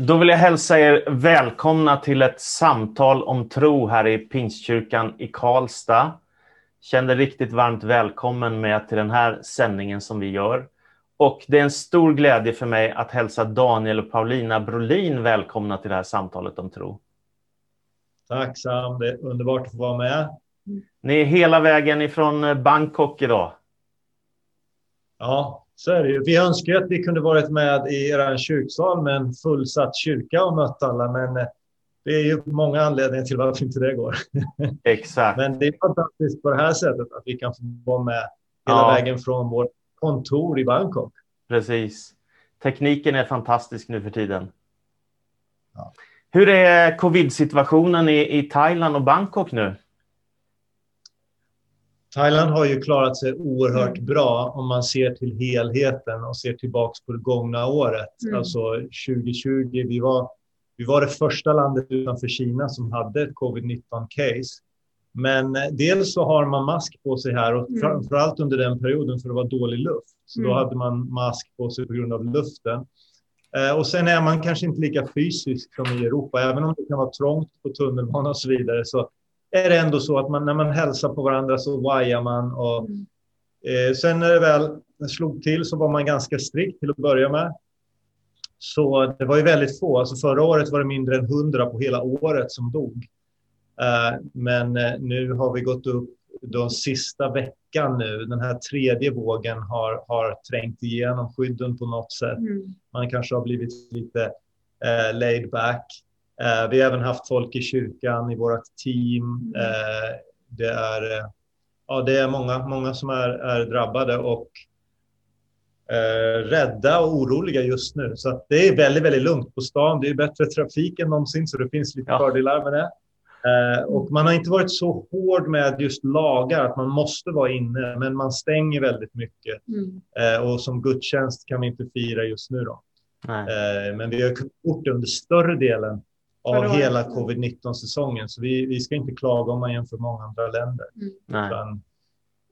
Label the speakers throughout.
Speaker 1: Då vill jag hälsa er välkomna till ett samtal om tro här i Pingstkyrkan i Karlstad. Känn dig riktigt varmt välkommen med till den här sändningen som vi gör. Och det är en stor glädje för mig att hälsa Daniel och Paulina Brolin välkomna till det här samtalet om tro.
Speaker 2: Tack Sam, det är underbart att få vara med.
Speaker 1: Ni är hela vägen ifrån Bangkok idag.
Speaker 2: Ja, så är det ju. Vi önskar att vi kunde varit med i er kyrksal med en fullsatt kyrka och mött alla, men eh, det är ju många anledningar till varför inte det går.
Speaker 1: Exakt.
Speaker 2: Men det är fantastiskt på det här sättet att vi kan få vara med hela ja. vägen från vårt kontor i Bangkok.
Speaker 1: Precis. Tekniken är fantastisk nu för tiden. Ja. Hur är covid-situationen i, i Thailand och Bangkok nu?
Speaker 2: Thailand har ju klarat sig oerhört mm. bra om man ser till helheten och ser tillbaks på det gångna året. Mm. Alltså 2020, vi var, vi var det första landet utanför Kina som hade ett covid-19-case. Men eh, dels så har man mask på sig här och mm. framförallt under den perioden för det var dålig luft. Så mm. då hade man mask på sig på grund av luften. Eh, och sen är man kanske inte lika fysisk som i Europa, även om det kan vara trångt på tunnelbanan och så vidare. Så är det ändå så att man, när man hälsar på varandra så vajar man. Och, mm. eh, sen när det väl slog till så var man ganska strikt till att börja med. Så det var ju väldigt få. Alltså förra året var det mindre än hundra på hela året som dog. Eh, men eh, nu har vi gått upp den sista veckan nu. Den här tredje vågen har, har trängt igenom skydden på något sätt. Mm. Man kanske har blivit lite eh, laid back. Eh, vi har även haft folk i kyrkan i vårt team. Mm. Eh, det är, eh, ja, det är många, många som är, är drabbade och eh, rädda och oroliga just nu. Så det är väldigt, väldigt lugnt på stan. Det är bättre trafik än någonsin, så det finns lite ja. fördelar med det. Eh, och man har inte varit så hård med just lagar, att man måste vara inne, men man stänger väldigt mycket. Mm. Eh, och som gudstjänst kan vi inte fira just nu. Då. Men vi har gjort det under större delen av hela covid-19-säsongen. Så vi, vi ska inte klaga om man jämför många andra länder. Mm.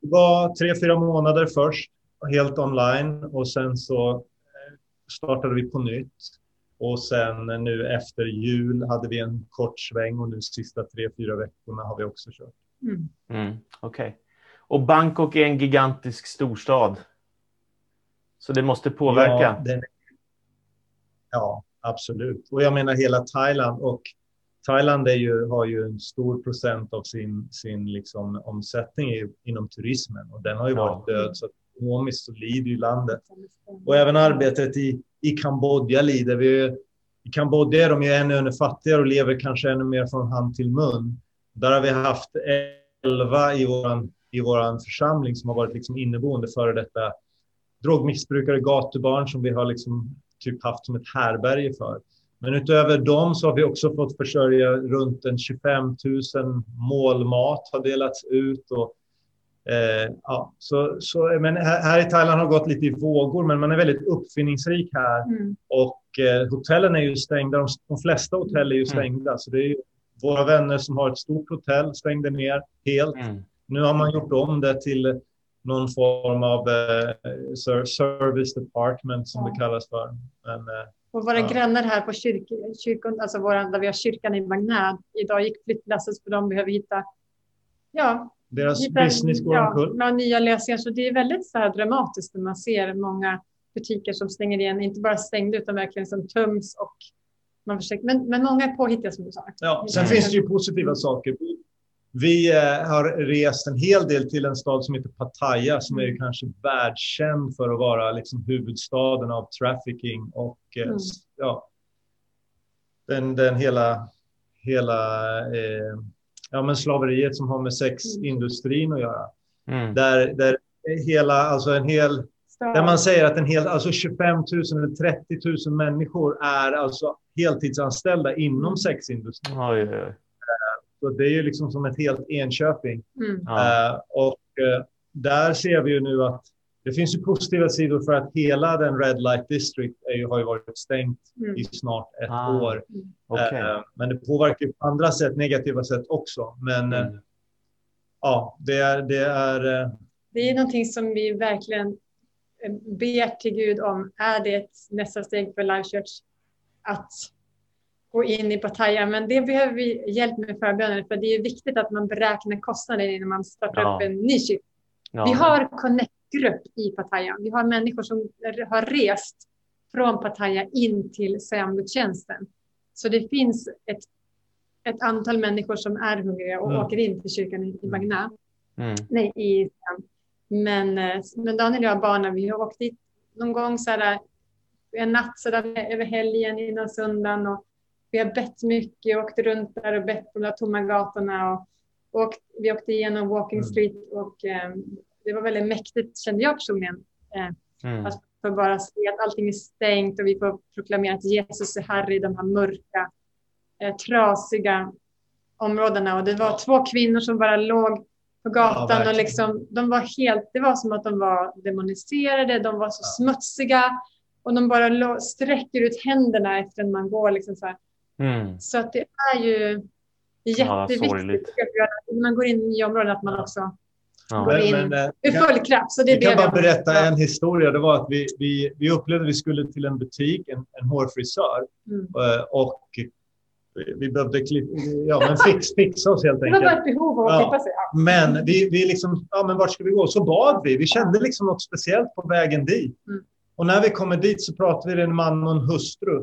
Speaker 2: det var tre, fyra månader först, helt online och sen så eh, startade vi på nytt. Och sen nu efter jul hade vi en kort sväng och nu sista tre, fyra veckorna har vi också kört.
Speaker 1: Mm. Mm, Okej. Okay. Och Bangkok är en gigantisk storstad. Så det måste påverka.
Speaker 2: Ja, den, ja absolut. Och jag menar hela Thailand och Thailand är ju, har ju en stor procent av sin, sin liksom omsättning inom turismen och den har ju ja. varit död. Så ekonomiskt så lider ju landet. Och även arbetet i, i Kambodja lider. Vi, I Kambodja är de ju ännu, fattigare och lever kanske ännu mer från hand till mun. Där har vi haft elva i vår i våran församling som har varit liksom inneboende före detta drogmissbrukare, gatubarn som vi har liksom typ haft som ett härberge för. Men utöver dem så har vi också fått försörja runt en 25 000 målmat har delats ut och Eh, ja, så, så, men här, här, i Thailand har gått lite i vågor, men man är väldigt uppfinningsrik här. Mm. Och eh, hotellen är ju stängda. De, de flesta hotell är ju mm. stängda. Mm. Så det är ju våra vänner som har ett stort hotell stängde ner helt. Mm. Nu har man gjort om det till någon form av eh, service department som ja. det kallas för. Men, eh,
Speaker 3: och våra ja. grannar här på kyrk, kyrkon, alltså våra, där vi har kyrkan i Magnad. Idag gick flyttlasset för de behöver hitta ja,
Speaker 2: deras Lite, business går ja, omkull.
Speaker 3: Med nya lösningar. Så det är väldigt så här dramatiskt när man ser många butiker som stänger igen, inte bara stängda utan verkligen som töms och man försöker, men, men många är påhittiga som du sa.
Speaker 2: Ja, sen finns det ju positiva saker. Vi eh, har rest en hel del till en stad som heter Pattaya som är mm. kanske världskänd för att vara liksom huvudstaden av trafficking och eh, mm. ja, den, den hela, hela eh, ja, men slaveriet som har med sexindustrin att göra. Mm. Där, där hela, alltså en hel, där man säger att en hel, alltså 25 000 eller 30 000 människor är alltså heltidsanställda inom sexindustrin. Oj, oj, oj. Så det är ju liksom som ett helt Enköping. Mm. Uh, och uh, där ser vi ju nu att det finns ju positiva sidor för att hela den Red Light District är, har ju varit stängt mm. i snart ett ah, år. Okay. Eh, men det påverkar på andra sätt, negativa sätt också. Men mm. ja, det är, det är...
Speaker 3: Det är någonting som vi verkligen ber till Gud om. Är det ett nästa steg för Life Church att gå in i Pattaya, men det behöver vi hjälp med förbönen för det är viktigt att man beräknar kostnaden innan man startar
Speaker 1: Ja.
Speaker 3: upp en ny kyrka.
Speaker 1: Ja.
Speaker 3: Vi har Connect-grupp i Pattaya. Vi har människor som har rest från Pattaya in till Siam-gudstjänsten. Så det finns ett, ett antal människor som är hungriga och
Speaker 2: Mm.
Speaker 3: åker in till kyrkan i i Magna.
Speaker 1: Mm.
Speaker 3: Nej, i. Men, eh, men Daniel och jag, barnen, vi har åkt dit någon gång så här, en natt så där, över helgen innan söndagen. Och vi har bett mycket, åkt runt där och bett på de där tomma gatorna. Och, och vi åkte igenom Walking
Speaker 2: Mm.
Speaker 3: Street och eh, det var väldigt mäktigt kände jag personligen. Eh,
Speaker 1: Mm.
Speaker 3: att få bara se att allting är stängt och vi får proklamera att Jesus är Herre i de här mörka, eh, trasiga områdena. Och det var två kvinnor som bara låg på gatan och
Speaker 2: verkligen.
Speaker 3: liksom, de var helt, det var som att de var demoniserade, de var så smutsiga och de bara sträcker ut händerna efter en man går. Liksom så, här.
Speaker 1: Mm.
Speaker 3: så att det är ju
Speaker 1: Ja,
Speaker 3: jätteviktigt att när man går in i områden att man också
Speaker 1: Ja.
Speaker 3: går in
Speaker 2: Men, men, eh,
Speaker 3: ur full kraft. Så det
Speaker 2: Jag kan
Speaker 3: ber
Speaker 2: bara berätta en historia. Det var att vi, vi, vi upplevde att vi skulle till en butik, en, en hårfrisör.
Speaker 3: Mm.
Speaker 2: eh, Och vi behövde ja, men fix, fixa oss helt
Speaker 3: Det var bara
Speaker 2: enkelt.
Speaker 3: ett behov av att
Speaker 2: Ja.
Speaker 3: klippa sig. Ja.
Speaker 2: Men vi, vi liksom, ja men vart ska vi gå? Så bad vi. Vi kände liksom något speciellt på vägen dit.
Speaker 3: Mm.
Speaker 2: Och när vi kommer dit så pratar vi med en man och en hustru.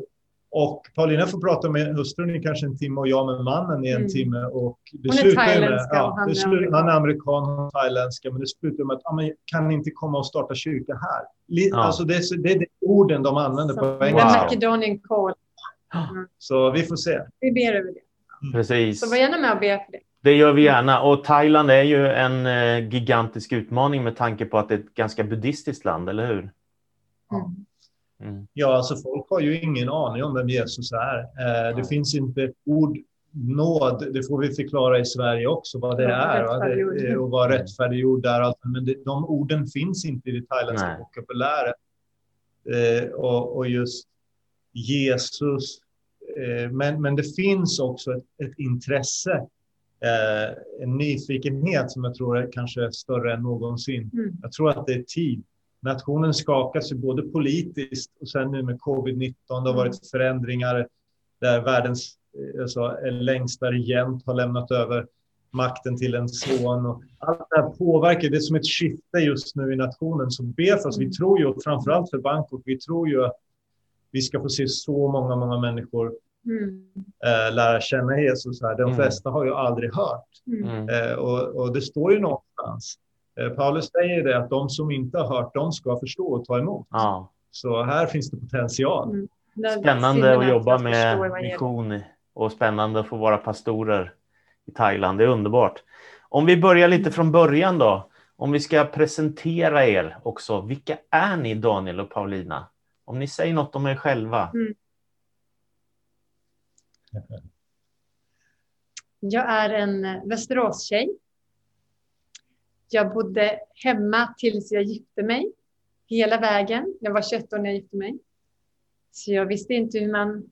Speaker 2: Och Paulina får prata med hustrun i kanske en timme och jag med mannen i en
Speaker 3: Mm.
Speaker 2: timme. Och det
Speaker 3: Hon är
Speaker 2: slutar med,
Speaker 3: thailändska och
Speaker 2: ja,
Speaker 3: han
Speaker 2: det
Speaker 3: är
Speaker 2: slu,
Speaker 3: amerikan.
Speaker 2: han är amerikan, hon är thailändska. Men det slutar med att men, kan ni inte komma och starta kyrka här?
Speaker 1: Ja.
Speaker 2: Alltså det, är så- det är de orden de använder på
Speaker 3: Som
Speaker 2: engelska.
Speaker 1: Wow.
Speaker 3: Macedonian Call.
Speaker 2: Så vi får se.
Speaker 3: Vi ber över det.
Speaker 1: Precis.
Speaker 3: Så var gärna med och be för det.
Speaker 1: Det gör vi gärna. Och Thailand är ju en eh, gigantisk utmaning med tanke på att det är ett ganska buddhistiskt land, eller hur?
Speaker 2: Ja.
Speaker 1: Mm.
Speaker 2: Ja, alltså folk har ju ingen aning om vem Jesus är. Eh, det
Speaker 1: Ja.
Speaker 2: finns inte ord nåd, det får vi förklara i Sverige också vad det är va? det, och vad rättfärdiggjord är. allt. Men det, de orden finns inte i det thailändska vokabuläret. Eh, och, och just Jesus. Eh, men, men det finns också ett, ett intresse, eh, en nyfikenhet som jag tror är kanske större än någonsin.
Speaker 3: Mm.
Speaker 2: Jag tror att det är tid. Nationen skakas ju både politiskt och sen nu med covid-19. Det har
Speaker 3: Mm.
Speaker 2: varit förändringar där världens eh, alltså, längsta regent har lämnat över makten till en son. Och allt det här påverkar. Det är som ett skifte just nu i nationen. Så be för oss. Vi
Speaker 3: Mm.
Speaker 2: tror ju, framförallt för Bangkok, vi tror ju att vi ska få se så många, många människor
Speaker 3: Mm.
Speaker 2: eh, lära känna Jesus här. De
Speaker 1: Mm.
Speaker 2: flesta har ju aldrig hört.
Speaker 3: Mm.
Speaker 1: Mm.
Speaker 2: Eh, och, och det står ju någonstans. Eh, Paulus säger det att de som inte har hört, de ska förstå och ta emot.
Speaker 1: Ja.
Speaker 2: Så här finns det potential.
Speaker 3: Mm.
Speaker 1: Spännande att jobba med mission och spännande att få vara pastorer i Thailand. Det är underbart. Om vi börjar lite från början då. Om vi ska presentera er också. Vilka är ni Daniel och Paulina? Om ni säger något om er själva.
Speaker 3: Mm. Jag är en eh, Västeråstjej. Jag bodde hemma tills jag gifte mig. Hela vägen. Jag var 21 år när jag gifte mig. Så jag visste inte hur man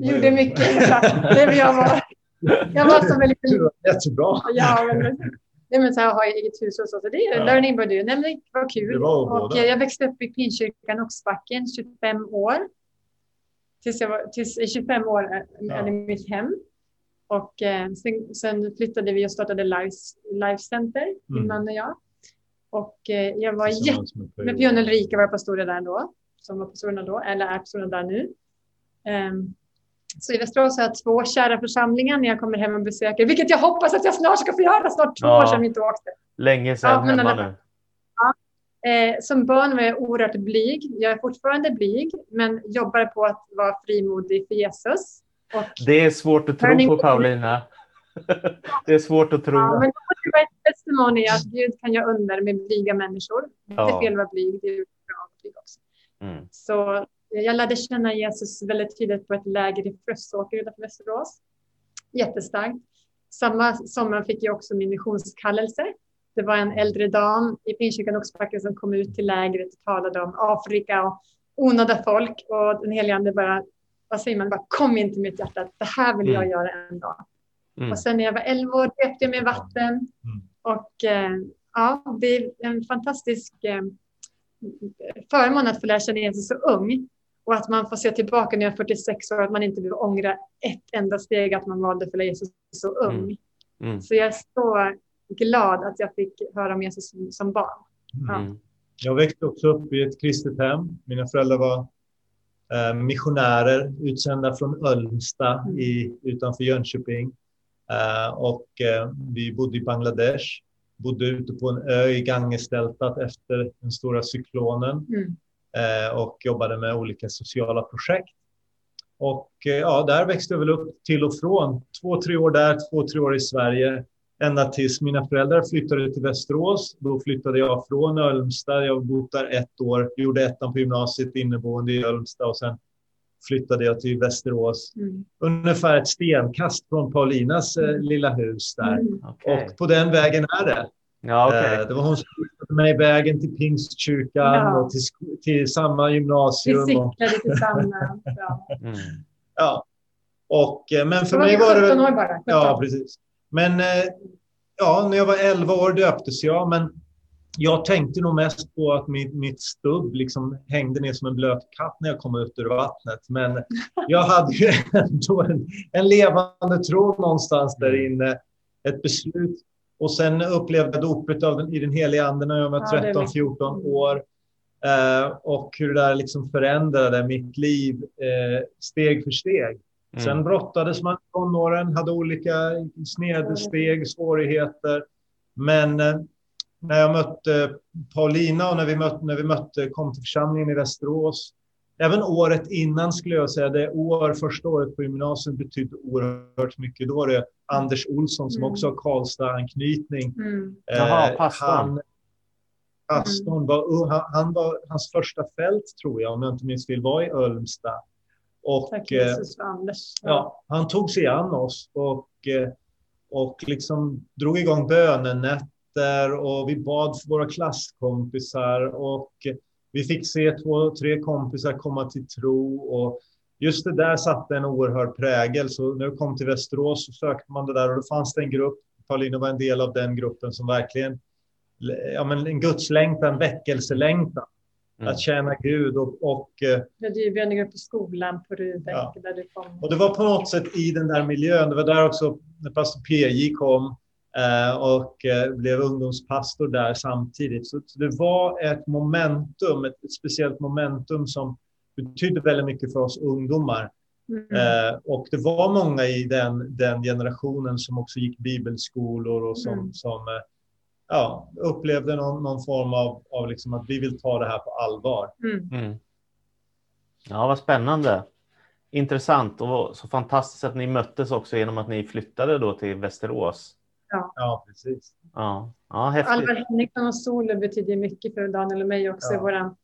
Speaker 3: gjorde mycket. Jag var. Jag var som en liten...
Speaker 2: Jättebra.
Speaker 3: Ja, men, nej, men så här, har jag eget hus och så. så det är
Speaker 2: Ja.
Speaker 3: learning by doing. Det var kul.
Speaker 2: Det var
Speaker 3: och eh, jag växte upp i Pinkyrkan, Oxbacken, 25 år. Tills jag var tills, i 25 år eh,
Speaker 2: Ja.
Speaker 3: i mitt hem. Och eh, sen, sen flyttade vi och startade Life, Center, min
Speaker 2: Mm.
Speaker 3: man och jag. Och eh, jag var jätte...
Speaker 2: Med.
Speaker 3: Björn Ulrika var pastorer där då, som var pastorerna då, eller är pastorerna där nu. Ehm, så i Västerås har jag två kära församlingar när jag kommer hem och besöker, vilket jag hoppas att jag snart ska få göra, snart två
Speaker 1: Ja.
Speaker 3: år sedan vi inte åkte.
Speaker 1: Länge sedan
Speaker 3: Ja,
Speaker 1: hemma
Speaker 3: alla-
Speaker 1: nu.
Speaker 3: Eh, som barn var jag oerhört blyg. Jag är fortfarande blyg, men jobbar på att vara frimodig för Jesus.
Speaker 1: Det är svårt att tro på Paulina. Det är svårt att tro.
Speaker 3: ja, men det var ett testimony att Gud kan göra under med blyga människor. Det är
Speaker 1: Ja.
Speaker 3: fel att vara blyg, det är bra att blyg också.
Speaker 1: Mm.
Speaker 3: Så eh, jag lärde känna Jesus väldigt tidigt på ett läger i Frösåker utanför Västerås. Jättestarkt. Samma sommar fick jag också min missionskallelse. Det var en äldre dam i Pingstkyrkan Oxbacka som kom ut till lägret och talade om Afrika och onådda folk. Och den helige ande bara, vad säger man, bara kom in till mitt hjärta. Det här vill jag
Speaker 1: Mm.
Speaker 3: göra en dag.
Speaker 1: Mm.
Speaker 3: Och sen när jag var 11 år döpte jag mig i vatten. Och eh, ja, det är en fantastisk eh, förmån att få lära känna Jesus så ung. Och att man får se tillbaka när jag är 46 år, att man inte behöver ångra ett enda steg att man valde att följa Jesus så ung.
Speaker 1: Mm. Mm.
Speaker 3: Så jag är så glad att jag fick höra om Jesus som, som barn. Ja.
Speaker 1: Mm.
Speaker 2: Jag växte också upp i ett kristet hem. Mina föräldrar var missionärer utsända från Ölmsta
Speaker 3: Mm.
Speaker 2: i, utanför Jönköping. Eh, och eh, vi bodde i Bangladesh. Bodde ute på en ö i Gangesdeltat efter den stora cyklonen.
Speaker 3: Mm.
Speaker 2: eh, och jobbade med olika sociala projekt. Och eh, ja, där växte jag väl upp till och från. Två, tre år där, två, tre år i Sverige. Ända tills mina föräldrar flyttade till Västerås. Då flyttade jag från Ölmstad. Jag har bott där ett år. Gjorde ettan på gymnasiet inneboende i Ölmstad och sen flyttade jag till Västerås.
Speaker 3: Mm.
Speaker 2: Ungefär ett stenkast från Paulinas eh, lilla hus där.
Speaker 3: Mm.
Speaker 1: Okej.
Speaker 2: Och på den vägen är det.
Speaker 1: Ja, okej.
Speaker 2: Eh, Det var hon som visade mig vägen till Pingstkyrkan
Speaker 3: Ja.
Speaker 2: och till, till samma
Speaker 3: Vi
Speaker 2: gymnasium. Och,
Speaker 3: cyklade tillsammans. Ja.
Speaker 1: Mm.
Speaker 2: ja. och, eh, men för
Speaker 3: var
Speaker 2: mig
Speaker 3: vi
Speaker 2: var det
Speaker 3: 17
Speaker 2: väl...
Speaker 3: år bara. 17.
Speaker 2: Ja, precis. Men eh, ja, när jag var 11 år döptes jag, men jag tänkte nog mest på att mitt, mitt stubb liksom hängde ner som en blöt katt när jag kom ut ur vattnet. Men jag hade ju ändå en, en levande tro någonstans där inne, ett beslut. Och sen upplevde jag dopet av den, i den heliga anden när jag var
Speaker 3: Ja, det är
Speaker 2: 13-14
Speaker 3: mycket.
Speaker 2: år. Eh, och hur det där liksom förändrade mitt liv eh, steg för steg. Sen
Speaker 1: Mm.
Speaker 2: brottades man i tonåren, hade olika snedsteg, svårigheter. Men eh, när jag mötte Paulina och när vi mötte, när vi mötte kom till församlingen i Västerås, även året innan skulle jag säga, det år, första året på gymnasiet betydde oerhört mycket. Då var det Anders Olsson som
Speaker 3: Mm.
Speaker 2: också har Karlstad-anknytning.
Speaker 3: Mm.
Speaker 1: Jaha,
Speaker 2: Eh,
Speaker 1: pastorn.
Speaker 2: Han, pastorn var, ung. han, han var, hans första fält tror jag, om jag inte minns fel, var i Ölmsta. Och,
Speaker 3: Tack
Speaker 2: eh,
Speaker 3: Jesus för Anders.
Speaker 2: Ja, han tog sig an oss och, eh, och liksom drog igång bönenätter och vi bad för våra klasskompisar och vi fick se två, tre kompisar komma till tro och just det där satte en oerhörd prägel. Så när jag kom till Västerås så sökte man det där och då fanns det en grupp, Paulina var en del av den gruppen som verkligen, ja men en gudslängtan, väckelselängtan,
Speaker 1: Mm.
Speaker 2: att tjäna Gud och, och eh,
Speaker 3: Vi hade ju bönegrupp på skolan på Rudbeck
Speaker 2: Ja.
Speaker 3: där du kom.
Speaker 2: Och det var på något sätt i den där miljön. Det var där också när pastor PJ kom eh, och eh, blev ungdomspastor där samtidigt. Så så det var ett momentum, ett, ett speciellt momentum som betydde väldigt mycket för oss ungdomar.
Speaker 3: Mm.
Speaker 2: Eh, och det var många i den, den generationen som också gick bibelskolor och som,
Speaker 3: Mm.
Speaker 2: som eh, ja, upplevde någon, någon form av, av liksom att vi vill ta det här på allvar.
Speaker 3: Mm.
Speaker 1: Mm. Ja, vad spännande. Intressant och så fantastiskt att ni möttes också genom att ni flyttade då till Västerås.
Speaker 2: Ja, precis.
Speaker 1: Ja, ja häftigt.
Speaker 3: Alvar Henriksson och Solo betyder mycket för Daniel och mig också i
Speaker 2: Ja.
Speaker 3: våra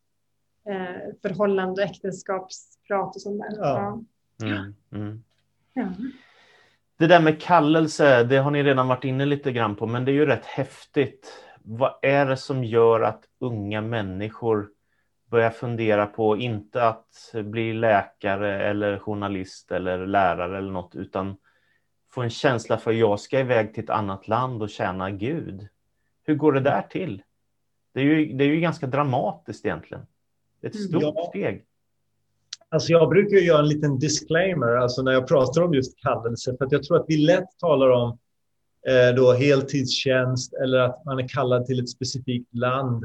Speaker 3: eh, förhållande och äktenskapsprat och sånt där.
Speaker 2: Ja.
Speaker 1: Mm, mm.
Speaker 3: Ja.
Speaker 1: Det där med kallelse, det har ni redan varit inne lite grann på, men det är ju rätt häftigt. Vad är det som gör att unga människor börjar fundera på, inte att bli läkare eller journalist eller lärare eller något, utan få en känsla för jag ska iväg till ett annat land och tjäna Gud. Hur går det där till? Det är ju, det är ju ganska dramatiskt egentligen. Ett
Speaker 3: Mm.
Speaker 1: stort
Speaker 2: Ja.
Speaker 1: steg.
Speaker 2: Alltså jag brukar ju göra en liten disclaimer alltså när jag pratar om just kallelse. För att jag tror att vi lätt talar om eh, då heltidstjänst eller att man är kallad till ett specifikt land.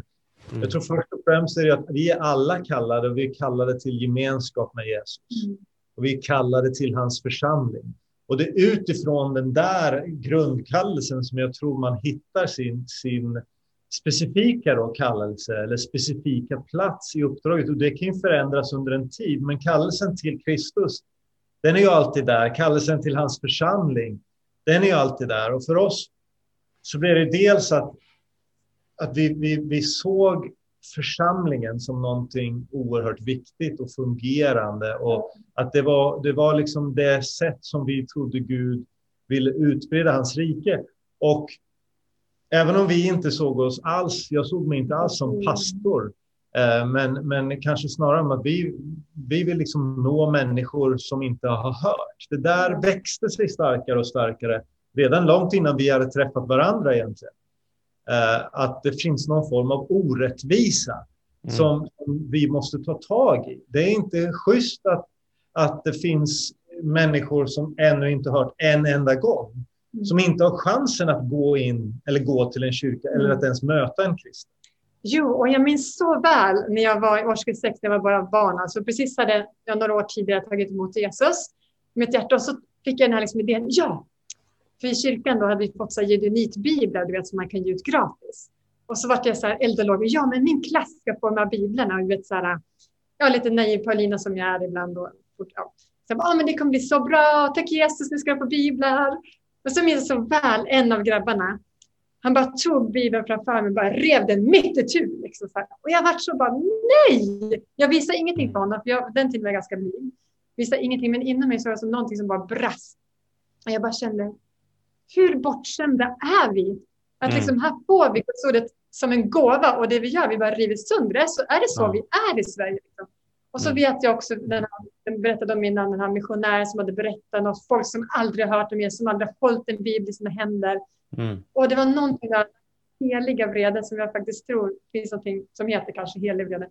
Speaker 1: Mm.
Speaker 2: Jag tror först och främst är det att vi är alla kallade och vi är kallade till gemenskap med Jesus.
Speaker 3: Mm.
Speaker 2: Och vi är kallade till hans församling. Och det är utifrån den där grundkallelsen som jag tror man hittar sin, sin specifika då kallelse eller specifika plats i uppdraget. Och det kan ju förändras under en tid. Men kallelsen till Kristus, den är ju alltid där. Kallelsen till hans församling, den är ju alltid där. Och för oss så blir det dels att, att vi, vi, vi såg församlingen som någonting oerhört viktigt och fungerande. Och att det var, det var liksom det sätt som vi trodde Gud ville utbreda hans rike. Och även om vi inte såg oss alls, jag såg mig inte alls som pastor, eh, men, men kanske snarare om att vi, vi vill liksom nå människor som inte har hört. Det där växte sig starkare och starkare redan långt innan vi hade träffat varandra egentligen. Eh, Att det finns någon form av orättvisa som, som vi måste ta tag i. Det är inte schysst att, att det finns människor som ännu inte hört en enda gång.
Speaker 3: Mm.
Speaker 2: Som inte har chansen att gå in eller gå till en kyrka eller
Speaker 3: Mm.
Speaker 2: att ens möta en kristen.
Speaker 3: Jo, och jag minns så väl när jag var i årskurs 6, när jag var bara barn. Alltså precis hade jag några år tidigare tagit emot Jesus i mitt hjärta. Och så fick jag den här liksom idén, ja, för i kyrkan då hade vi fått så Jedonitbiblar, du vet, som man kan ge ut gratis. Och så vart jag så här eld och lågor, ja men min klass ska få de här biblarna. Och du vet så här, ja lite naiv Paulina som jag är ibland då. Ja. Så jag bara, ah, men det kommer bli så bra, tack Jesus, nu ska jag få biblar. Och så minns jag så väl en av grabbarna, han bara tog bibeln framför mig och bara rev den mitt itu. Liksom. Och jag vart så bara, nej! Jag visade ingenting för honom, för jag, den tiden var jag ganska blyg. Visade ingenting, men inom mig så var det som någonting som bara brast. Och jag bara kände, hur bortskämda är vi? Att
Speaker 1: Mm.
Speaker 3: liksom här får vi Guds ordet som en gåva och det vi gör, vi bara river sönder det. Så är det så
Speaker 1: Ja.
Speaker 3: vi är i Sverige. Liksom. Och så
Speaker 1: Mm.
Speaker 3: vet jag också, den, här, den berättade om innan, den här missionären som hade berättat något, folk som aldrig hört om Jesus, som aldrig hållit en bibel i sina händer.
Speaker 1: Mm.
Speaker 3: Och det var någonting där heliga vrede som jag faktiskt tror finns någonting som heter kanske helig vrede.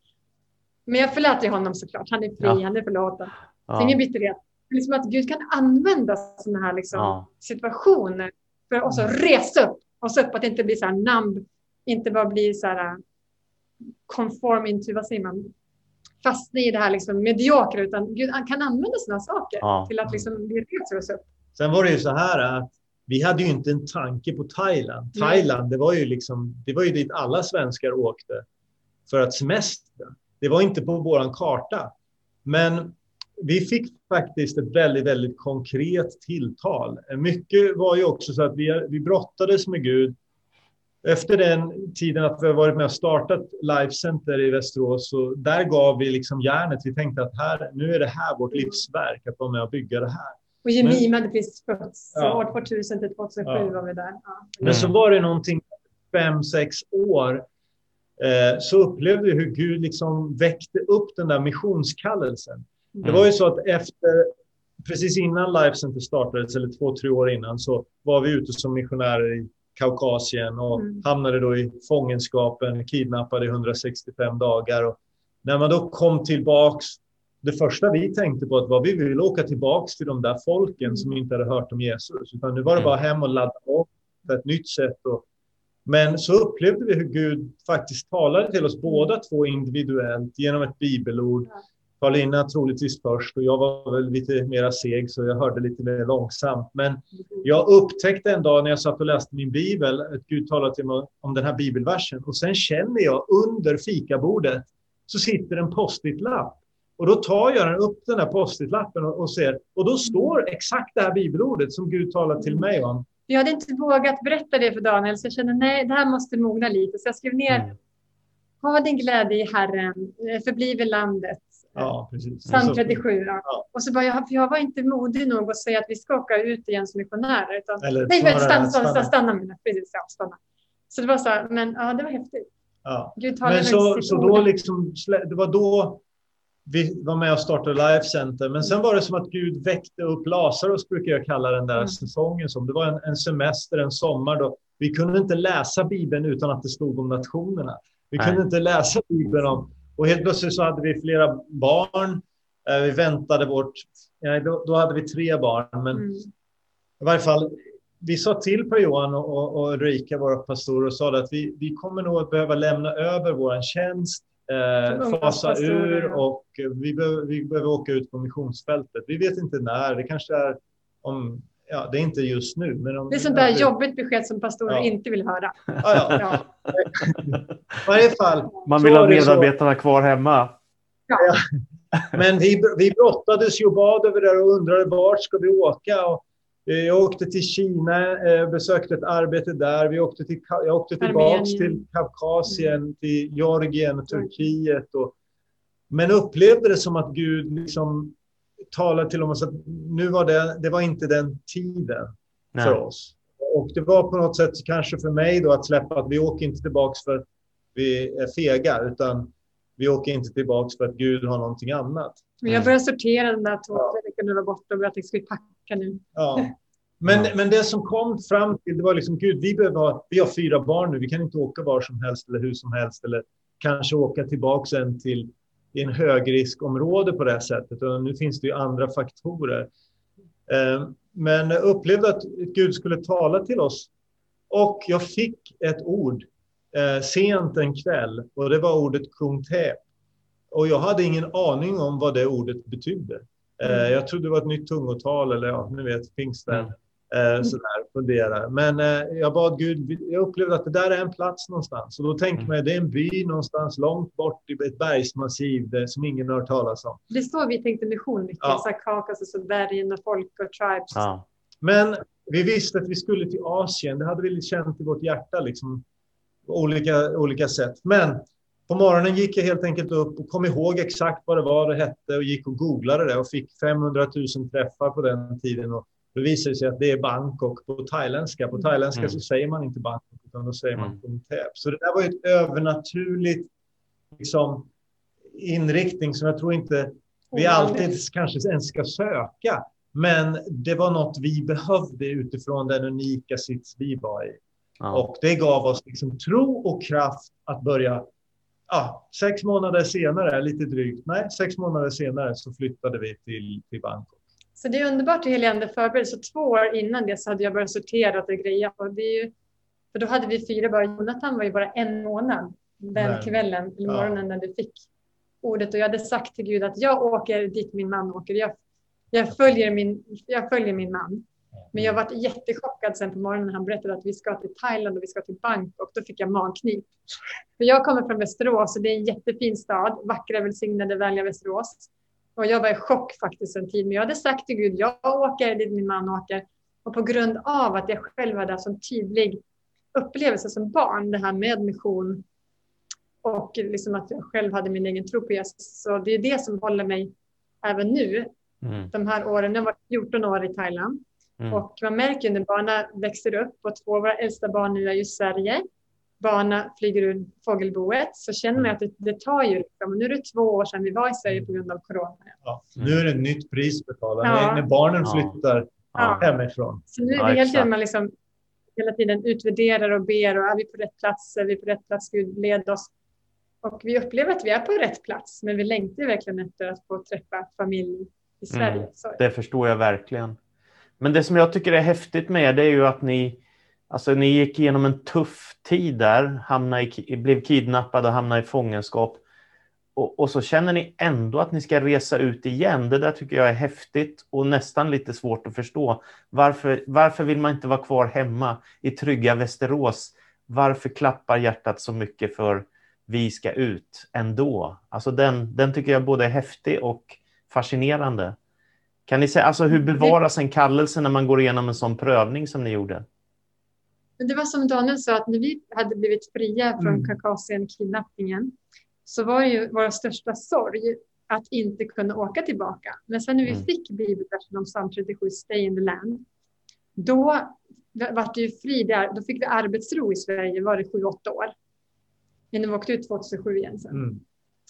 Speaker 3: Men jag förlät ju honom såklart. Han är fri,
Speaker 1: Ja.
Speaker 3: han är förlåten. Så
Speaker 1: Ja.
Speaker 3: ingen bitterhet. Men Liksom att Gud kan använda sådana här liksom
Speaker 1: Ja.
Speaker 3: situationer för att också resa upp oss upp, att det inte blir så här namn, inte bara bli så här äh, conform into, vad säger man, fastna i det här liksom mediokra, utan Gud han kan använda sådana saker
Speaker 1: Ja.
Speaker 3: till att liksom vi reser oss upp.
Speaker 2: Sen var det ju så här att vi hade ju inte en tanke på Thailand.
Speaker 3: Nej.
Speaker 2: Thailand, det var ju liksom, det var ju dit alla svenskar åkte för att semestra. Det var inte på våran karta. Men vi fick faktiskt ett väldigt, väldigt konkret tilltal. Mycket var ju också så att vi, vi brottades med Gud. Efter den tiden att vi har varit med och startat Life Center i Västerås, så där gav vi liksom järnet. Vi tänkte att här, nu är det här vårt livsverk, att vara med och bygga det här.
Speaker 3: Och Jemima hade precis fötts,
Speaker 2: Ja.
Speaker 3: år 2000 till 2007
Speaker 2: Ja.
Speaker 3: var vi där. Ja.
Speaker 2: Men så
Speaker 1: Mm.
Speaker 2: var det någonting, fem, sex år, eh, så upplevde vi hur Gud liksom väckte upp den där missionskallelsen. Det
Speaker 1: Mm.
Speaker 2: var ju så att efter, precis innan Life Center startades, eller två, tre år innan, så var vi ute som missionärer i Kaukasien och
Speaker 3: Mm.
Speaker 2: hamnade då i fångenskapen, kidnappade i 165 dagar. Och när man då kom tillbaks, det första vi tänkte på var att vi ville åka tillbaks till de där folken
Speaker 3: Mm.
Speaker 2: som inte hade hört om Jesus. Utan nu var det
Speaker 1: Mm.
Speaker 2: bara hem och ladda om på ett nytt sätt. Och, men så upplevde vi hur Gud faktiskt talade till oss båda två individuellt genom ett bibelord.
Speaker 3: Ja.
Speaker 2: Paulina troligtvis först och jag var väl lite mera seg så jag hörde lite mer långsamt. Men jag upptäckte en dag när jag satt och läste min bibel att Gud talade till mig om den här bibelversen. Och sen känner jag under fikabordet så sitter en post-it-lapp. Och då tar jag den upp den här post-it-lappen och, och ser. Och då står exakt det här bibelordet som Gud talar till mig om.
Speaker 3: Jag hade inte vågat berätta det för Daniel, så jag kände nej, det här måste mogna lite. Så jag skrev ner,
Speaker 1: Mm.
Speaker 3: ha din glädje i Herren, eh, förbliv i landet.
Speaker 2: Ja, precis.
Speaker 3: Psalm
Speaker 2: Så-
Speaker 3: 37. Ja.
Speaker 2: Ja.
Speaker 3: Och så bara, jag, jag var inte modig nog att säga att vi ska åka ut igen som missionärer. Utan,
Speaker 2: Eller
Speaker 3: nej, men stanna, stanna,
Speaker 2: stanna.
Speaker 3: stanna, precis, ja, stanna. Så det var så här, men ja, det var häftigt.
Speaker 2: Ja.
Speaker 3: Gud
Speaker 2: Men så, så då liksom, det var då vi var med och startade Life Center. Men sen var det som att Gud väckte upp Lazarus, brukar jag kalla den där
Speaker 3: Mm.
Speaker 2: säsongen som. Det var en, en semester, en sommar då. Vi kunde inte läsa Bibeln utan att det stod om nationerna. Vi
Speaker 1: Nej.
Speaker 2: kunde inte läsa Bibeln om... Och helt plötsligt så hade vi flera barn. Eh, Vi väntade vårt... Ja, då, hade vi tre barn, men
Speaker 3: Mm.
Speaker 2: i varje fall, vi sa till Per-Johan och, och, och Ulrika, våra pastorer, och sa att vi, vi kommer nog att behöva lämna över vår tjänst, eh, fasa
Speaker 3: ungdomspastorer,
Speaker 2: ur
Speaker 3: ja.
Speaker 2: och vi behöver, vi behöver åka ut på missionsfältet. Vi vet inte när, det kanske är om, ja, det är inte just nu. Men om,
Speaker 3: Det är sånt där
Speaker 2: ja,
Speaker 3: jobbigt besked som pastorer
Speaker 2: Ja.
Speaker 3: inte vill höra.
Speaker 2: Ja, ja. Varje fall,
Speaker 1: Man vill ha
Speaker 2: det så.
Speaker 1: medarbetarna kvar hemma.
Speaker 2: Men vi, vi brottades ju och bad över det och undrade vart ska vi åka. Och eh, jag åkte till Kina, eh, besökte ett arbete där. Vi åkte till, jag åkte tillbaks
Speaker 3: Armenien.
Speaker 2: till Kaukasien, till Georgien, Turkiet. Och, men upplevde det som att Gud liksom talade till oss att nu var det, det var inte den tiden för
Speaker 1: Nej.
Speaker 2: oss. Och det var på något sätt kanske för mig då att släppa att vi åker inte tillbaks för att vi är fega, utan vi åker inte tillbaks för att Gud har någonting annat.
Speaker 3: Men
Speaker 1: Mm.
Speaker 3: jag började sortera den där tre veckorna var borta och började ska vi packa nu.
Speaker 2: Ja. Men,
Speaker 1: Ja.
Speaker 2: men det som kom fram till, det var liksom Gud, vi, behöver ha, vi har fyra barn nu, vi kan inte åka var som helst eller hur som helst. Eller, kanske åka tillbaka sen till en högriskområde på det sättet. Och nu finns det ju andra faktorer. Eh, men jag upplevde att Gud skulle tala till oss. Och jag fick ett ord eh, sent en kväll och det var ordet krungtep. Och jag hade ingen aning om vad det ordet betydde. Mm. Jag trodde det var ett nytt tungotal eller ja, ni vet, pingsten. Mm. Eh, sådär, fundera. Men eh, jag bad Gud, jag upplevde att det där är en plats någonstans. Och då tänkte mm. man, det är en by någonstans långt bort i ett bergsmassiv där, som ingen har hört talas om.
Speaker 3: Det är så vi tänkte mission mycket, ja. så Kaukasus och bergen och folk och tribes. Ja.
Speaker 2: Men vi visste att vi skulle till Asien, det hade vi känt i vårt hjärta, liksom, på olika, olika sätt. Men på morgonen gick jag helt enkelt upp och kom ihåg exakt vad det var det hette och gick och googlade det och fick 500 000 träffar på den tiden. Och då visade det sig att det är Bangkok på thailändska. På thailändska mm. så säger man inte Bangkok utan då säger man mm. Så det där var ett övernaturligt liksom, inriktning som jag tror inte vi alltid kanske ens ska söka. Men det var något vi behövde utifrån den unika sits vi var i. Ja. Och det gav oss liksom tro och kraft att börja ja, sex månader senare, lite drygt, nej, sex månader senare så flyttade vi till, till Bangkok.
Speaker 3: Så det är underbart hur Helene förberedde. Så två år innan det så hade jag börjat sortera och greja. Och det är ju, för då hade vi fyra barn. Jonathan var ju bara en månad den nej. kvällen, eller morgonen, ja. när du fick ordet. Och jag hade sagt till Gud att jag åker dit min man åker. Jag, jag, följer, min, jag följer min man. Men jag var jättechockad sen på morgonen när han berättade att vi ska till Thailand och vi ska till Bangkok. Då fick jag magknip. För jag kommer från Västerås och det är en jättefin stad. Vackra, välsignade, vänliga Västerås. Och jag var i chock faktiskt en tid. Men jag hade sagt till Gud, jag åker dit min man åker. Och på grund av att jag själv hade en tydlig upplevelse som barn, det här med mission och liksom att jag själv hade min egen tro på Jesus. Så det är det som håller mig även nu. Mm. De här åren, jag varit 14 år i Thailand. Mm. Och man märker när barnen växer upp och två av våra äldsta barn nu är i Sverige. Barnen flyger ur fågelboet så känner man mm. att det, det tar ju, liksom, nu är det två år sedan vi var i Sverige på grund av corona.
Speaker 2: Ja, nu är det ett nytt pris betalat ja. när barnen flyttar ja. hemifrån.
Speaker 3: Så nu är det hela tiden man liksom hela tiden utvärderar och ber och är vi på rätt plats, är vi på rätt plats, Gud led oss. Och vi upplever att vi är på rätt plats, men vi längtar verkligen efter att få träffa familj i Sverige. Mm,
Speaker 1: det förstår jag verkligen. Men det som jag tycker är häftigt med det är ju att ni, alltså ni gick igenom en tuff tid där, hamnade i, blev kidnappade och hamnade i fångenskap. Och, och, så känner ni ändå att ni ska resa ut igen. Det där tycker jag är häftigt och nästan lite svårt att förstå. Varför, varför vill man inte vara kvar hemma i trygga Västerås? Varför klappar hjärtat så mycket för vi ska ut ändå? Alltså den, den tycker jag både är häftig och fascinerande. Kan ni säga, alltså hur bevaras en kallelse när man går igenom en sån prövning som ni gjorde?
Speaker 3: Det var som Daniel sa, att när vi hade blivit fria från mm. Kaukasien-kidnappningen så var det ju vår största sorg att inte kunna åka tillbaka. Men sen när vi mm. fick bibelversen om psalm 37, Stay in the land, då var det ju fri där. Då fick vi arbetsro i Sverige, var det sju, åtta år. Innan vi åkte ut 2007 igen sen. Mm.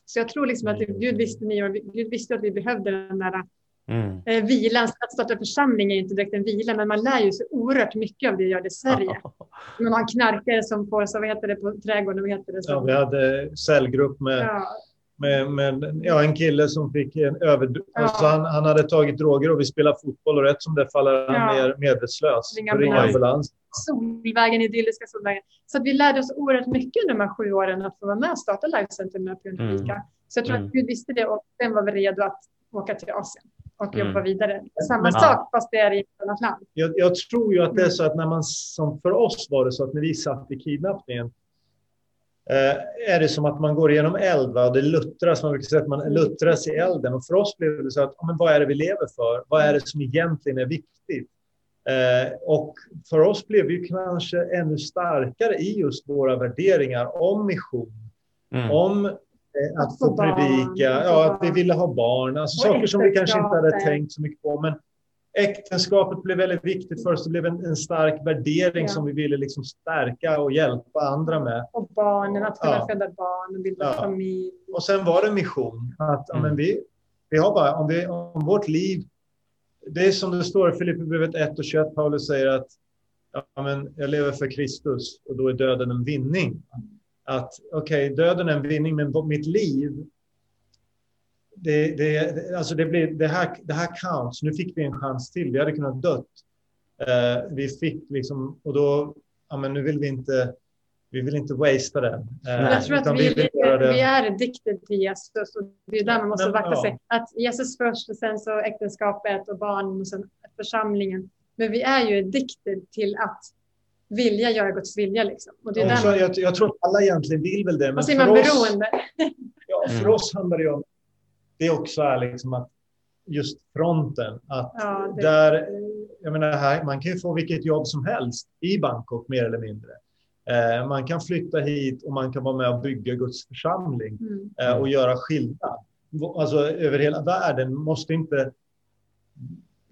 Speaker 3: Så jag tror liksom att Gud visste, ni, Gud visste att vi behövde den där Mm. Eh, vilan, att starta församling är inte direkt en vila, men man lär ju sig oerhört mycket av det jag gör i Sverige. Man har en knarkare som får, så vad heter det på trädgården? Vad heter det?
Speaker 2: Ja, vi hade cellgrupp med, ja. med, med ja, en kille som fick en över... Ja. Alltså han, han hade tagit droger och vi spelade fotboll och rätt som det faller han ner medvetslös. Ringa ambulans. ambulans.
Speaker 3: Solvägen, idylliska Solvägen. Så att vi lärde oss oerhört mycket under de här sju åren att få vara med och starta Life Center med mm. Så jag tror mm. att Gud visste det och sen var vi redo att åka till Asien och mm. jobba vidare. Samma Men, sak fast det är i ett annat land.
Speaker 2: Jag, jag, tror ju att det är så att när man, som för oss var det så att när vi satt i kidnappningen eh, är det som att man går igenom eld. Va? Det luttras, man brukar säga att man mm. luttras i elden. Och för oss blev det så att, men vad är det vi lever för? Vad är det som egentligen är viktigt? Eh, och för oss blev vi kanske ännu starkare i just våra värderingar om mission, mm. om att, få predika, ja, att vi ville ha barn, alltså saker som vi kanske inte hade tänkt så mycket på. Men äktenskapet blev väldigt viktigt för oss. Det blev en, en stark värdering ja. som vi ville liksom stärka och hjälpa andra med.
Speaker 3: Och barnen, att kunna ja. föda barn och bilda ja. familj.
Speaker 2: Och sen var det mission. Att, mm. men vi, vi har bara, om, vi, om vårt liv, det är som det står i Filipperbrevet 1 och 21, Paulus säger att ja, men jag lever för Kristus och då är döden en vinning. Att okej, okay, döden är en vinning, men mitt liv, det, det, alltså det, blir, det, här, det här counts. Nu fick vi en chans till. Vi hade kunnat dött. Eh, vi fick liksom, och då, ja men nu vill vi inte, vi vill inte wastea den.
Speaker 3: Eh, jag tror att vi, vi, vi är addicted till Jesus och det är där man måste vakta ja. sig. Att Jesus först och sen så äktenskapet och barnen och sen församlingen. Men vi är ju addicted till att vilja göra Guds vilja. Liksom. Och det är
Speaker 2: ja, man... jag, jag, tror att alla egentligen vill väl det.
Speaker 3: Men och så är man oss, beroende.
Speaker 2: ja, för mm. oss handlar det om det också är liksom att just fronten. Att ja, det... där, jag menar, här, man kan ju få vilket jobb som helst i Bangkok mer eller mindre. Eh, man kan flytta hit och man kan vara med och bygga Guds församling mm. eh, och göra skillnad. Alltså över hela världen måste inte...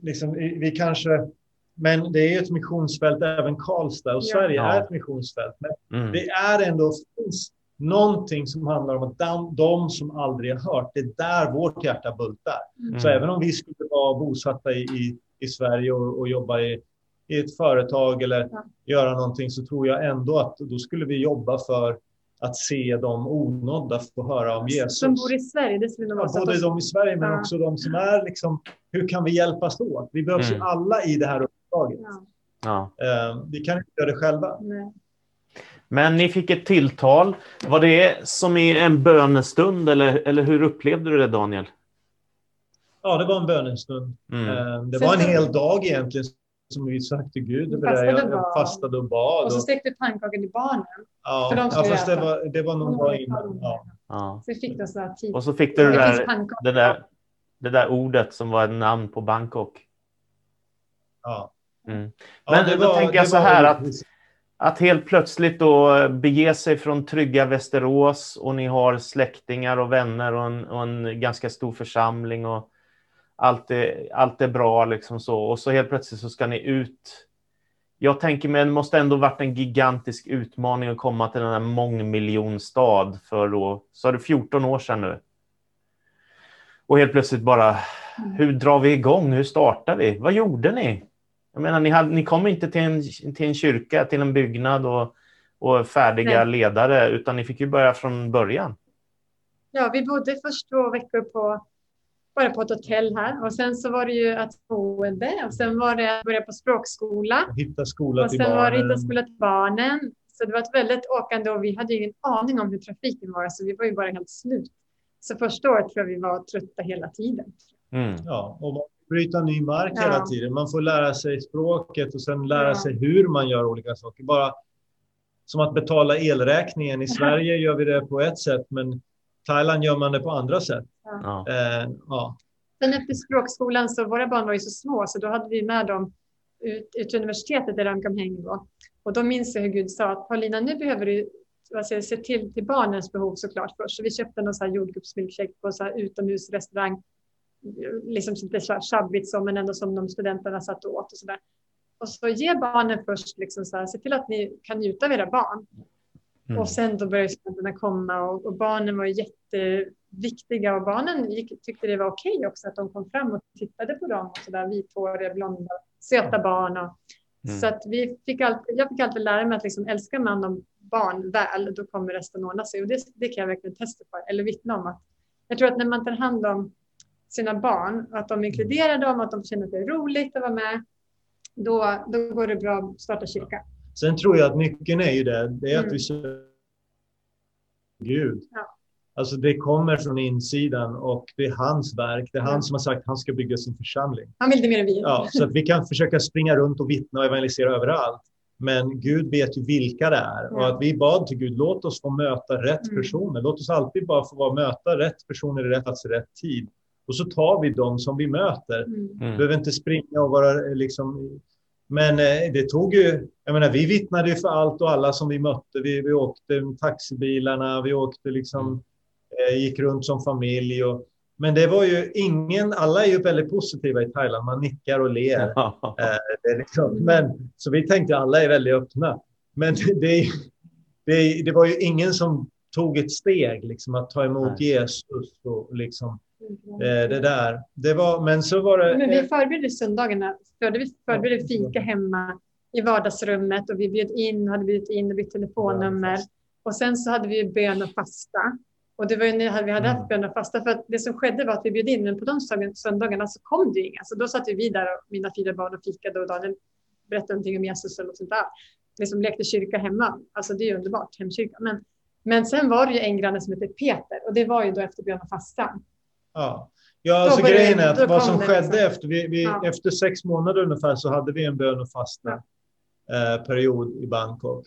Speaker 2: Liksom, vi kanske... Men det är ett missionsfält, även Karlstad och. Sverige ja. är ett missionsfält. Men mm. det är ändå finns någonting som handlar om att de, de, som aldrig har hört, det är där vårt hjärta bultar. Mm. Så även om vi skulle vara bosatta i, i, i Sverige och, och jobba i, i ett företag eller ja. göra någonting så tror jag ändå att då skulle vi jobba för att se de onådda få höra om Jesus.
Speaker 3: Som bor i Sverige, det skulle
Speaker 2: vara ja, Både de i Sverige men ja. också de som är liksom, hur kan vi hjälpas åt? Vi behövs mm. ju alla i det här uppdraget. Ja. Uh, vi kan inte göra det själva. Nej.
Speaker 1: Men ni fick ett tilltal. Var det som i en bönestund eller, eller hur upplevde du det Daniel?
Speaker 2: Ja, det var en bönestund. Mm. Ehm, det var en hel dag egentligen som vi sökte Gud över det. Jag fastade och bad.
Speaker 3: Och så stekte du pannkakor till barnen.
Speaker 2: Ja, de ja fast det var, det var någon dag innan. Ja.
Speaker 3: Ja. Så fick du så tid.
Speaker 1: Och så fick du det där, det, där, det där ordet som var ett namn på Bangkok.
Speaker 2: Ja.
Speaker 1: Mm. Men ja, då var, tänker jag så här att, att helt plötsligt då bege sig från trygga Västerås och ni har släktingar och vänner och en, och en ganska stor församling och allt är, allt är bra liksom så och så helt plötsligt så ska ni ut. Jag tänker mig det måste ändå varit en gigantisk utmaning att komma till den här mångmiljonstad för då, så är det 14 år sedan nu. Och helt plötsligt bara, hur drar vi igång? Hur startar vi? Vad gjorde ni? Jag menar, ni, hade, ni kom inte till en, till en kyrka, till en byggnad och, och färdiga Nej. ledare, utan ni fick ju börja från början.
Speaker 3: Ja, vi bodde först två veckor på bara på ett hotell här. Och sen så var det ju att boende och sen var det att börja på språkskola.
Speaker 2: Hitta skola
Speaker 3: och
Speaker 2: till
Speaker 3: barnen.
Speaker 2: Och sen
Speaker 3: var det hitta skola till barnen. Så det var ett väldigt åkande och vi hade ingen aning om hur trafiken var, så vi var ju bara helt slut. Så första året tror jag vi var trötta hela tiden.
Speaker 2: Mm. Ja, och bryta ny mark ja. hela tiden. Man får lära sig språket och sen lära ja. sig hur man gör olika saker. Bara som att betala elräkningen. I Sverige gör vi det på ett sätt, men Thailand gör man det på andra sätt. Ja. Eh,
Speaker 3: ja. Sen efter språkskolan så våra barn var ju så små så då hade vi med dem ut, ut till universitetet där de kom hem. Då. Och då minns jag hur Gud sa att Paulina, nu behöver du alltså, se till, till barnens behov såklart först. Så vi köpte någon så här jordgubbsmilkshake på så här utomhusrestaurang. Liksom lite shabbigt så, men ändå som de studenterna satt och åt och så där. Och så ge barnen först, liksom så här, se till att ni kan njuta av era barn. Mm. Och sen då började studenterna komma och, och barnen var jätteviktiga och barnen gick, tyckte det var okej okay också att de kom fram och tittade på dem. Och så där vithåriga, blonda, söta barn. Och, mm. Så att vi fick alltid, jag fick alltid lära mig att liksom, älskar man de barn väl, då kommer resten ordna sig. Och det, det kan jag verkligen testa på, eller vittna om. Att, jag tror att när man tar hand om sina barn, att de inkluderar dem, att de känner att det är roligt att vara med, då, då går det bra att starta kyrka.
Speaker 2: Sen tror jag att nyckeln är ju det, det är att mm. vi söker Gud. Ja. Alltså det kommer från insidan och det är hans verk. Det är han som har sagt att han ska bygga sin församling.
Speaker 3: Han vill det mer än vi.
Speaker 2: Ja, så att vi kan försöka springa runt och vittna och evangelisera överallt. Men Gud vet ju vilka det är. Ja. Och att vi bad till Gud, låt oss få möta rätt mm. personer. Låt oss alltid bara få möta rätt personer i rätt plats i rätt tid. Och så tar vi dem som vi möter. Mm. mm. Behöver inte springa och vara liksom men eh, det tog ju, jag menar vi vittnade ju för allt och alla som vi mötte. Vi, vi åkte taxibilarna, vi åkte liksom, eh, gick runt som familj. Och, men det var ju ingen, alla är ju väldigt positiva i Thailand, man nickar och ler. Eh, liksom, men, så vi tänkte alla är väldigt öppna. Men det, det, det var ju ingen som tog ett steg, liksom, att ta emot Nej. Jesus och liksom Eh, det där. Det var, men så var det...
Speaker 3: Men vi förberedde söndagarna. Vi förberedde fika hemma i vardagsrummet och vi bjöd in, hade bjudit in och bytt telefonnummer. Och sen så hade vi bön och fasta. Och det var ju när vi hade haft mm. bön och fasta. För att det som skedde var att vi bjöd in, men på de söndagarna så kom det inga. Så då satt vi där, och mina fyra barn, och fikade och Daniel berättade någonting om Jesus och sånt där. Liksom lekte kyrka hemma. Alltså det är ju underbart, hemkyrka. Men, men sen var det ju en granne som hette Peter och det var ju då efter bön och fasta.
Speaker 2: Ja, ja alltså grejen är att vad som skedde liksom. efter, vi, vi ja. efter sex månader ungefär så hade vi en bön och fasta ja. eh, period i Bangkok.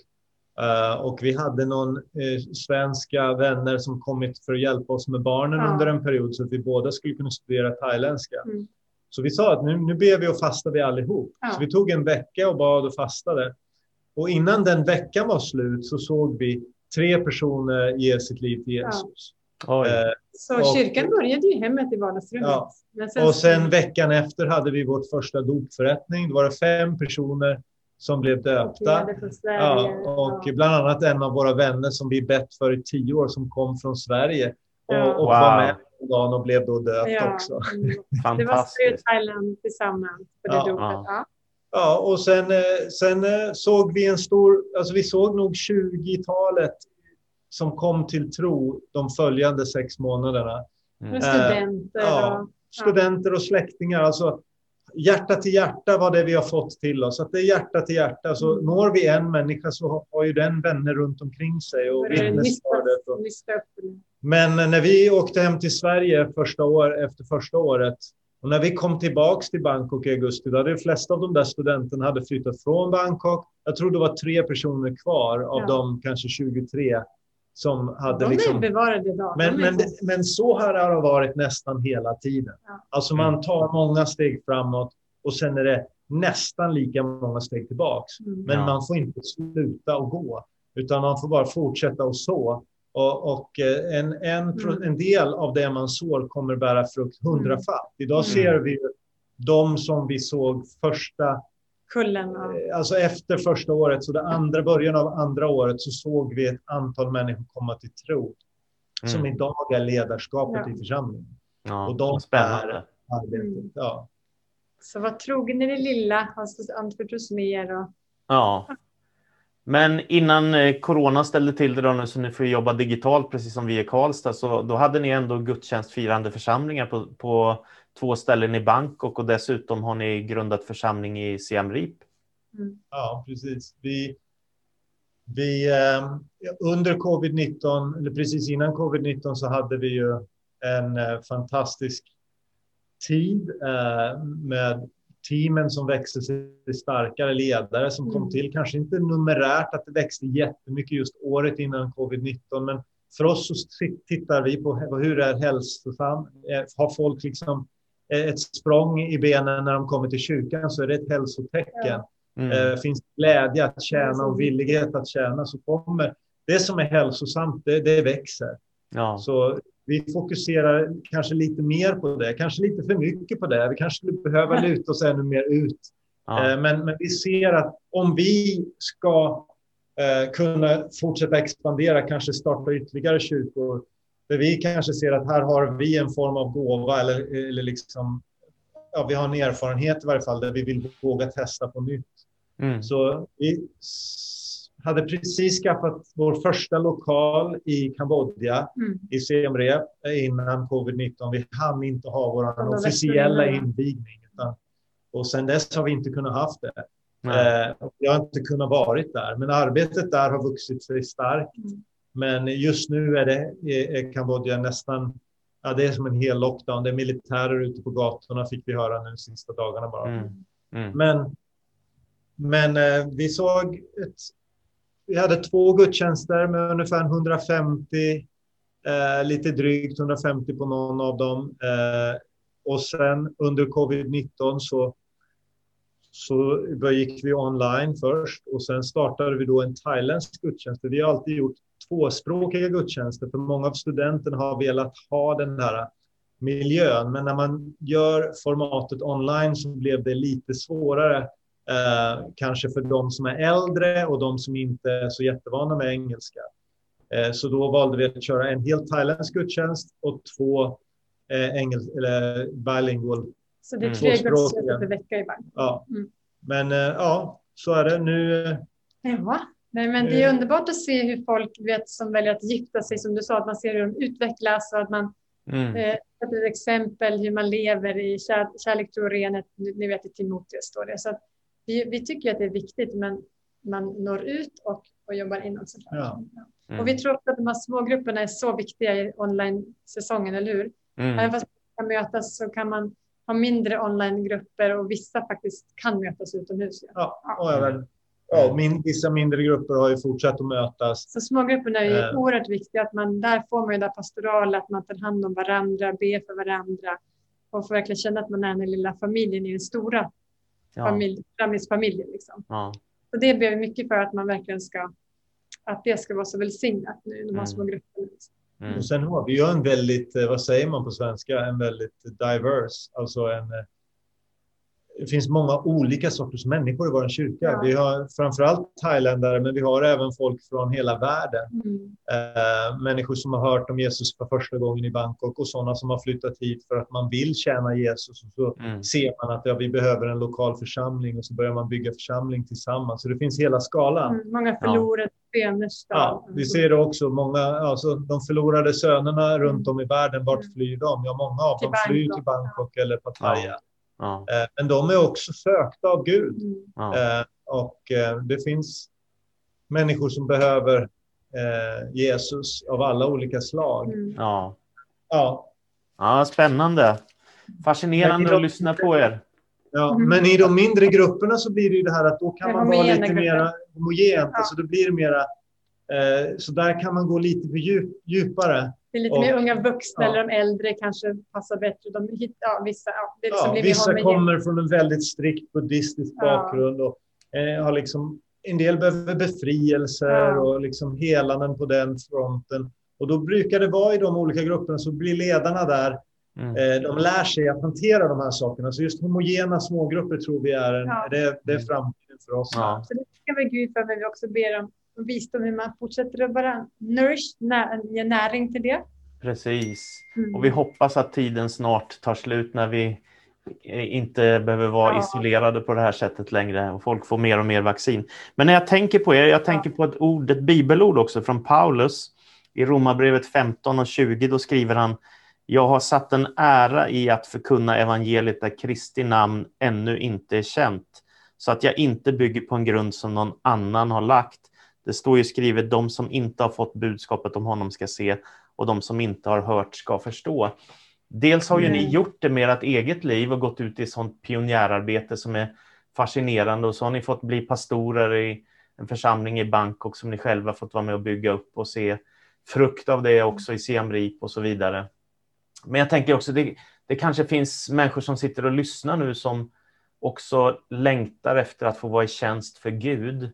Speaker 2: Uh, och vi hade någon uh, svenska vänner som kommit för att hjälpa oss med barnen ja. under en period så att vi båda skulle kunna studera thailändska. Mm. Så vi sa att nu, nu ber vi och fastar vi allihop. Så vi tog en vecka och bad och fastade. Och innan den veckan var slut så såg vi tre personer ge sitt liv till Jesus.
Speaker 3: Ja. Uh, så och, kyrkan började ju hemmet i vardagsrummet. Ja.
Speaker 2: Sen... Och sen veckan efter hade vi vårt första dopförrättning. Då var det fem personer som blev döpta. Ja, och bland annat en av våra vänner som vi bett för i tio år som kom från Sverige och, ja. och wow. var med dagen och blev då döpt ja. också.
Speaker 3: Det var Spirit Island tillsammans på det ja. dopet. Ja.
Speaker 2: ja, och sen, eh, sen eh, såg vi en stor, alltså vi såg nog 20-talet som kom till tro de följande sex månaderna.
Speaker 3: Mm. Studenter.
Speaker 2: Ja, studenter och släktingar. Alltså, hjärta till hjärta var det vi har fått till oss. Att det är hjärta till hjärta. Så mm. når vi en människa så har ju den vänner runt omkring sig. Och vittnesbördet. Men när vi åkte hem till Sverige första år, efter första året och när vi kom tillbaks till Bangkok i augusti, då hade de flesta av de där studenterna hade flyttat från Bangkok. Jag tror det var tre personer kvar av ja. de kanske 23 som hade
Speaker 3: de
Speaker 2: liksom...
Speaker 3: är bevarade idag.
Speaker 2: Men, men, men så här har det varit nästan hela tiden. Ja. Alltså man mm. tar många steg framåt och sen är det nästan lika många steg tillbaks. Mm. Men ja. man får inte sluta och gå, utan man får bara fortsätta och så. Och, och eh, en, en, mm. en del av det man sår kommer bära frukt hundrafalt. Idag mm. ser vi de som vi såg första
Speaker 3: kullen. Ja.
Speaker 2: Eh, alltså efter första året, så det andra början av andra året så såg vi ett antal människor komma till tro. Mm. Som idag är ledarskapet ja. i församlingen.
Speaker 1: Ja, och de spännande.
Speaker 2: arbetet. Mm. Ja.
Speaker 3: Så var trogen i det lilla, alltså anförtros mer. Och...
Speaker 1: Ja. Men innan eh, corona ställde till det då nu så ni får jobba digitalt precis som vi i Karlstad så då hade ni ändå gudstjänstfirande församlingar på, på två ställen i Bangkok och dessutom har ni grundat församling i Siem Reap.
Speaker 2: Mm. Ja, precis. Vi, vi, eh, under covid-19, eller precis innan covid-19 så hade vi ju en eh, fantastisk tid eh, med teamen som växte sig starkare, ledare som kom mm. till. Kanske inte numerärt att det växte jättemycket just året innan covid-19, men för oss så tittar vi på hur är hälsosam? Har folk liksom ett språng i benen när de kommer till kyrkan så är det ett hälsotecken. Mm. Eh, finns glädje att tjäna och villighet att tjäna så kommer det som är hälsosamt, det, det växer. Ja. Så vi fokuserar kanske lite mer på det, kanske lite för mycket på det. Vi kanske skulle behöva luta oss ännu mer ut. Ja. Eh, men, men vi ser att om vi ska eh, kunna fortsätta expandera, kanske starta ytterligare kyrkor, där vi kanske ser att här har vi en form av gåva eller, eller liksom, ja, vi har en erfarenhet i varje fall där vi vill våga testa på nytt. Mm. Så vi hade precis skaffat vår första lokal i Kambodja, mm. i Siem Reap, innan covid-19. Vi hann inte ha vår officiella invigning. Utan, och sen dess har vi inte kunnat haft det. Eh, jag har inte kunnat varit där, men arbetet där har vuxit sig starkt. Men just nu är det är Kambodja nästan, ja, det är som en hel lockdown. Det är militärer ute på gatorna fick vi höra nu de sista dagarna bara. Mm. Mm. Men, men eh, vi såg ett, vi hade två gudstjänster med ungefär 150, eh, lite drygt 150 på någon av dem. Eh, och sen under covid-19 så så gick vi online först och sen startade vi då en thailändsk gudstjänst. Vi har alltid gjort tvåspråkiga gudstjänster, för många av studenterna har velat ha den här miljön. Men när man gör formatet online så blev det lite svårare, eh, kanske för de som är äldre och de som inte är så jättevana med engelska. Eh, så då valde vi att köra en helt thailändsk gudstjänst och två eh, engels eller bilingual.
Speaker 3: Så det är tre gudstjänster per vecka i Bangkok?
Speaker 2: Ja. Mm. Men eh, ja, så är det nu.
Speaker 3: Ja. Nej, men det är underbart att se hur folk vet, som väljer att gifta sig, som du sa, att man ser hur de utvecklas och att man mm. eh, ett exempel hur man lever i kär, kärlek, tro och renhet. Ni vet i Timoteus står det. Så vi, vi, tycker att det är viktigt, men man når ut och, och jobbar inåt. Ja. Mm. Och vi tror att de här smågrupperna är så viktiga i online-säsongen, eller hur? Mm. Även fast man kan mötas så kan man ha mindre online-grupper och vissa faktiskt kan mötas utomhus.
Speaker 2: Ja, ja. ja, väl, ja min, vissa mindre grupper har ju fortsatt att mötas.
Speaker 3: Så smågrupperna är ju eh. oerhört viktiga. Att man, där får man ju det pastorala, att man tar hand om varandra, ber för varandra och får verkligen känna att man är den lilla familjen i den stora ja. familj, framtidsfamiljen. Liksom. Ja. Så det ber vi mycket för att man verkligen ska, att det ska vara så välsignat nu, de här mm. små grupperna. Liksom.
Speaker 2: Mm. Och sen har vi ju en väldigt, eh, vad säger man på svenska, en väldigt diverse, alltså en eh, det finns många olika sorters människor i vår kyrka. Ja. Vi har framförallt thailändare, men vi har även folk från hela världen. Mm. Eh, människor som har hört om Jesus för första gången i Bangkok och sådana som har flyttat hit för att man vill tjäna Jesus. Och så mm. ser man att ja, vi behöver en lokal församling och så börjar man bygga församling tillsammans. Så det finns hela skalan. Mm,
Speaker 3: många förlorade
Speaker 2: ja. ja, Vi ser det också. Många, alltså, de förlorade sönerna runt om i världen, vart mm. flyr de? Ja, många av dem flyr till Bangkok eller Pattaya. Ja. Eh, men de är också sökta av Gud. Mm. Ja. Eh, och eh, det finns människor som behöver Jesus av alla olika slag. Mm.
Speaker 1: Ja. Ja. ja, spännande. Fascinerande att lyssna på er.
Speaker 2: Ja, mm. Men i de mindre grupperna så blir det ju det här att då kan man vara lite mer homogent. Ja. Alltså då blir det mera, så där kan man gå lite djupare.
Speaker 3: Det är lite och, mer unga vuxna ja. eller de äldre kanske passar bättre. De, ja, vissa ja, det
Speaker 2: liksom ja, vissa kommer från en väldigt strikt buddhistisk bakgrund och eh, har liksom en del behöver befrielser ja. och liksom helanden på den fronten. Och då brukar det vara i de olika grupperna så blir ledarna där. Mm. Eh, de lär sig att hantera de här sakerna. Så just homogena smågrupper tror vi är, en, ja. det, det är framtiden för oss.
Speaker 3: Ja. Så det ska vi Gud för, men vi också ber om visdom hur man fortsätter att bara nourish, ge näring till det.
Speaker 1: Precis. Mm. Och vi hoppas att tiden snart tar slut när vi inte behöver vara ja. isolerade på det här sättet längre och folk får mer och mer vaccin. Men när jag tänker på er, jag tänker på ett ord, ett bibelord också från Paulus i Romarbrevet 15 och 20, då skriver han jag har satt en ära i att förkunna evangeliet där Kristi namn ännu inte är känt, så att jag inte bygger på en grund som någon annan har lagt, det står ju skrivet, de som inte har fått budskapet om honom ska se och de som inte har hört ska förstå. Dels har ju mm. ni gjort det med ert eget liv och gått ut i sånt pionjärarbete som är fascinerande och så har ni fått bli pastorer i en församling i Bangkok som ni själva fått vara med och bygga upp och se frukt av det också i Siem Reap och så vidare. Men jag tänker också, det, det kanske finns människor som sitter och lyssnar nu som också längtar efter att få vara i tjänst för Gud.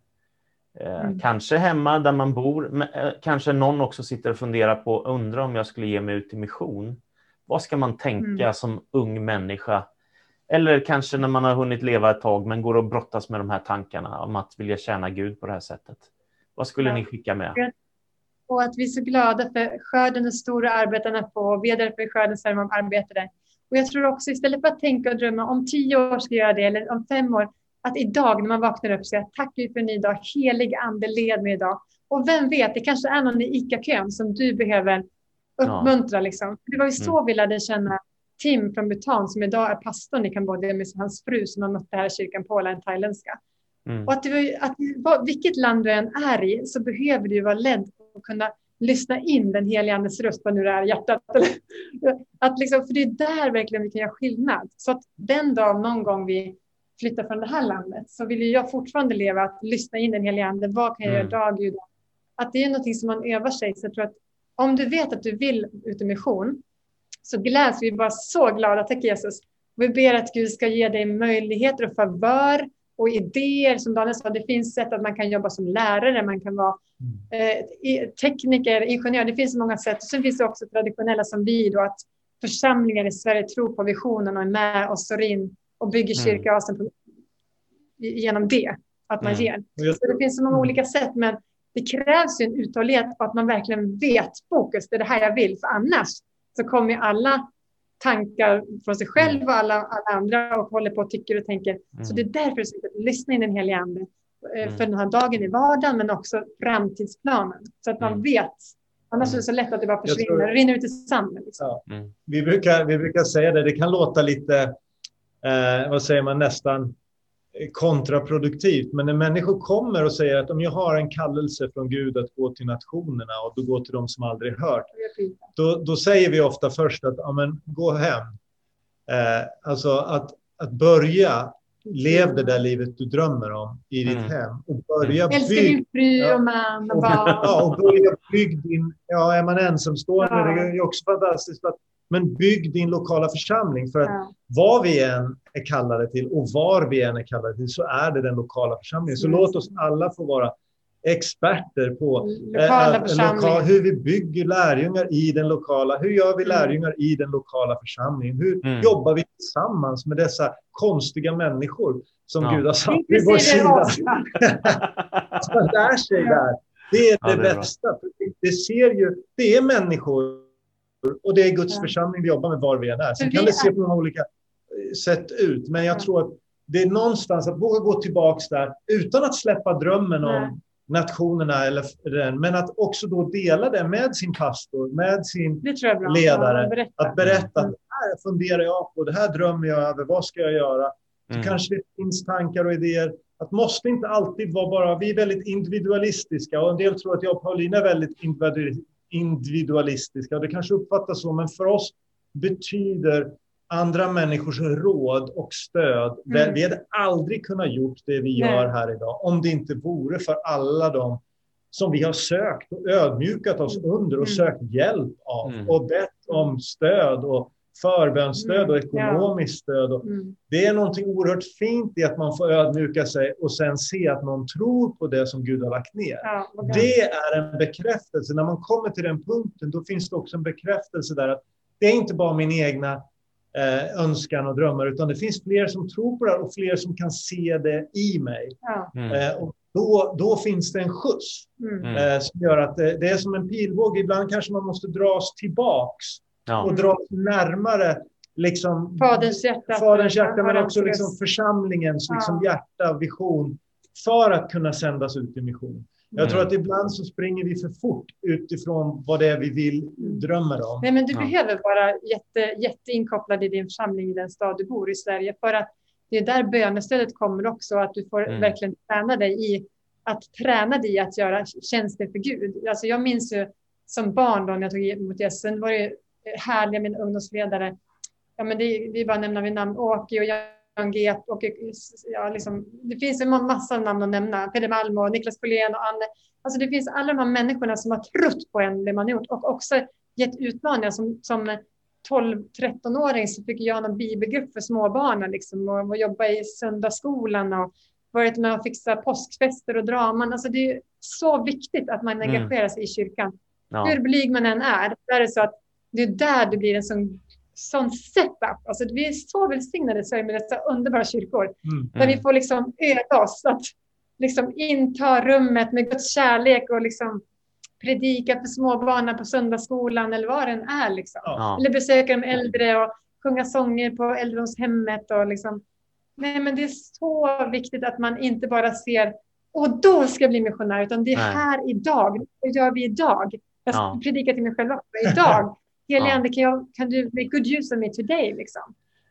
Speaker 1: Eh, mm. Kanske hemma där man bor, men, eh, kanske någon också sitter och funderar på, undrar om jag skulle ge mig ut i mission. Vad ska man tänka mm. som ung människa? Eller kanske när man har hunnit leva ett tag men går och brottas med de här tankarna om att vilja tjäna Gud på det här sättet. Vad skulle ja. ni skicka med?
Speaker 3: Och att vi är så glada för skörden är stor och arbetarna på. Vi är där för skörden de arbetare. Och jag tror också istället för att tänka och drömma om tio år ska jag göra det eller om fem år, att idag när man vaknar upp säga tack Gud för en ny dag, helig ande led mig idag. Och vem vet, det kanske är någon i ICA-kön som du behöver uppmuntra. Ja. Liksom. Det var ju så mm. vi lärde känna Tim från Bhutan som idag är pastorn i Kambodja med hans fru som han mötte här i kyrkan, Paula, en thailändska. Mm. Och att, du, att vilket land du än är i så behöver du vara ledd och kunna lyssna in den heliga andes röst, vad nu det är, hjärtat. att liksom, för det är där verkligen vi kan göra skillnad. Så att den dag någon gång vi flytta från det här landet så vill jag fortfarande leva att lyssna in den heliga ande. Vad kan jag mm. göra idag, Gud? Att det är någonting som man övar sig. Så jag tror att om du vet att du vill ut i mission så gläds vi bara så glada. Tack Jesus. Vi ber att Gud ska ge dig möjligheter och favör och idéer. Som Daniel sa, det finns sätt att man kan jobba som lärare, man kan vara eh, tekniker, ingenjör. Det finns många sätt. Sen finns det också traditionella som vi då, att församlingar i Sverige tror på visionen och är med och står in och bygger mm. kyrka mm. genom det, att man mm. ger. Så det finns så många olika sätt, men det krävs ju en uthållighet och att man verkligen vet fokus, det är det här jag vill, för annars så kommer alla tankar från sig själv och alla, alla andra och håller på och tycker och tänker. Mm. Så det är därför det är så viktigt att lyssna in den heliga ande. eh, för den här dagen i vardagen men också framtidsplanen. Så att man
Speaker 1: Mm.
Speaker 3: vet. Annars
Speaker 1: Mm.
Speaker 3: är det så lätt att det bara
Speaker 2: tror-
Speaker 3: försvinner, det rinner ut i sanden. Liksom.
Speaker 2: Ja.
Speaker 1: Mm.
Speaker 2: Vi, brukar, vi brukar säga det, det kan låta lite, eh, vad säger man, nästan kontraproduktivt. Men när människor kommer och säger att om jag har en kallelse från Gud att gå till nationerna och då gå till de som aldrig hört, då, då säger vi ofta först att ja, men, gå hem. Eh, alltså att, att börja, lev det där livet du drömmer om i ditt
Speaker 1: Mm.
Speaker 2: hem och börja
Speaker 3: Älska
Speaker 2: bygga
Speaker 3: din fru
Speaker 2: Ja.
Speaker 3: och man och
Speaker 2: och,
Speaker 3: barn.
Speaker 2: ja, och börja bygga din, ja, är man ensamstående,
Speaker 3: Ja.
Speaker 2: det är ju också fantastiskt. Att, men bygg din lokala församling för att
Speaker 3: Ja.
Speaker 2: vad vi än är kallade till och var vi än är kallade till så är det den lokala församlingen. Så
Speaker 3: Mm.
Speaker 2: låt oss alla få vara experter på
Speaker 3: Lokala
Speaker 2: eh,
Speaker 3: församlingar.
Speaker 2: lokal, hur vi bygger lärjungar i den lokala, hur gör vi
Speaker 3: Mm.
Speaker 2: lärjungar i den lokala församlingen? Hur
Speaker 1: Mm.
Speaker 2: jobbar vi tillsammans med dessa konstiga människor som
Speaker 1: Ja.
Speaker 2: Gud har satt vid vår sida? Att man lär sig
Speaker 3: Ja.
Speaker 2: där. Det är
Speaker 1: Ja,
Speaker 2: det,
Speaker 1: det är
Speaker 2: bästa. Det ser ju, det är människor och det är Guds
Speaker 3: Ja.
Speaker 2: församling vi jobbar med var vi än är. Sen kan det se på många olika eh, sätt ut. Men jag
Speaker 3: Ja.
Speaker 2: tror att det är någonstans att våga gå tillbaks där utan att släppa drömmen
Speaker 3: Nej.
Speaker 2: om nationerna eller den, men att också då dela det med sin pastor, med sin ledare,
Speaker 3: Ja, berätta.
Speaker 2: att berätta
Speaker 3: Mm.
Speaker 2: att det här funderar jag på, det här drömmer jag över, vad ska jag göra? Så
Speaker 1: Mm.
Speaker 2: kanske det finns tankar och idéer. Att måste inte alltid vara bara, vi är väldigt individualistiska och en del tror att jag och Paulina är väldigt individualistiska det kanske uppfattas så, men för oss betyder andra människors råd och stöd.
Speaker 3: Mm.
Speaker 2: Vi hade aldrig kunnat gjort det vi
Speaker 3: Nej.
Speaker 2: gör här idag om det inte vore för alla de som vi har sökt och ödmjukat oss
Speaker 3: Mm.
Speaker 2: under och
Speaker 3: Mm.
Speaker 2: sökt hjälp av
Speaker 1: Mm.
Speaker 2: och bett om stöd och förbönsstöd och
Speaker 3: Mm.
Speaker 2: Ekonomiskt stöd. Och
Speaker 3: Mm.
Speaker 2: det är någonting oerhört fint i att man får ödmjuka sig och sen se att någon tror på det som Gud har lagt ner.
Speaker 3: Ja.
Speaker 2: Det är en bekräftelse. När man kommer till den punkten, då finns det också en bekräftelse där att det är inte bara min egna eh, önskan och drömmar, utan det finns fler som tror på det och fler som kan se det i mig.
Speaker 3: Ja.
Speaker 1: Mm.
Speaker 2: Eh, och då, då finns det en skjuts
Speaker 3: Mm.
Speaker 1: Mm.
Speaker 2: eh, som gör att det, det är som en pilbåge. Ibland kanske man måste dras tillbaks
Speaker 1: Ja.
Speaker 2: och dras närmare liksom,
Speaker 3: Faderns hjärta.
Speaker 2: Faderns hjärta, men också liksom församlingens liksom
Speaker 3: Ja.
Speaker 2: hjärta, vision, för att kunna sändas ut i mission. Jag tror
Speaker 1: Mm.
Speaker 2: att ibland så springer vi för fort utifrån vad det är vi vill, drömmer om.
Speaker 3: Nej, men du
Speaker 1: Ja.
Speaker 3: behöver vara jätte, jätteinkopplad i din församling i den stad du bor i Sverige. För att det är där bönestödet kommer också. Att du får
Speaker 1: Mm.
Speaker 3: verkligen träna dig i att träna dig i att göra tjänster för Gud. Alltså jag minns ju som barn då när jag tog emot Jesus. Sen var det härliga min ungdomsledare. Ja, men det, det är bara att nämna vid namn. Åke och Jan Get. Och, ja, liksom, det finns en massa namn att nämna. Peder Malm och Niklas Collén och Anne. Alltså det finns alla de här människorna som har trott på en det man gjort och också gett utmaningar. Som, som 12-13-åring så fick jag en bibelgrupp för småbarnen liksom, och, och jobba i söndagsskolan och varit med och fixa påskfester och draman. Alltså det är så viktigt att man
Speaker 1: Mm.
Speaker 3: engagerar sig i kyrkan.
Speaker 1: Ja.
Speaker 3: Hur blyg man än är, där är det så att det är där det blir en sån, sån setup. Alltså vi är så välsignade i Sverige med dessa underbara kyrkor.
Speaker 2: Mm.
Speaker 3: Där vi får liksom öva oss att liksom inta rummet med Guds kärlek och liksom predika för småbarnen på söndagsskolan eller vad det än är. Liksom.
Speaker 1: Ja.
Speaker 3: Eller besöka de äldre och sjunga sånger på äldredomshemmet. Och liksom. Nej, men det är så viktigt att man inte bara ser och då ska jag bli missionär, utan det är
Speaker 1: Nej.
Speaker 3: här idag. Vad gör vi idag? Jag
Speaker 1: Ja.
Speaker 3: predikar till mig själv också. Idag. Helige
Speaker 1: Ja.
Speaker 3: Ande, kan, jag, kan du make good use of me today? Liksom.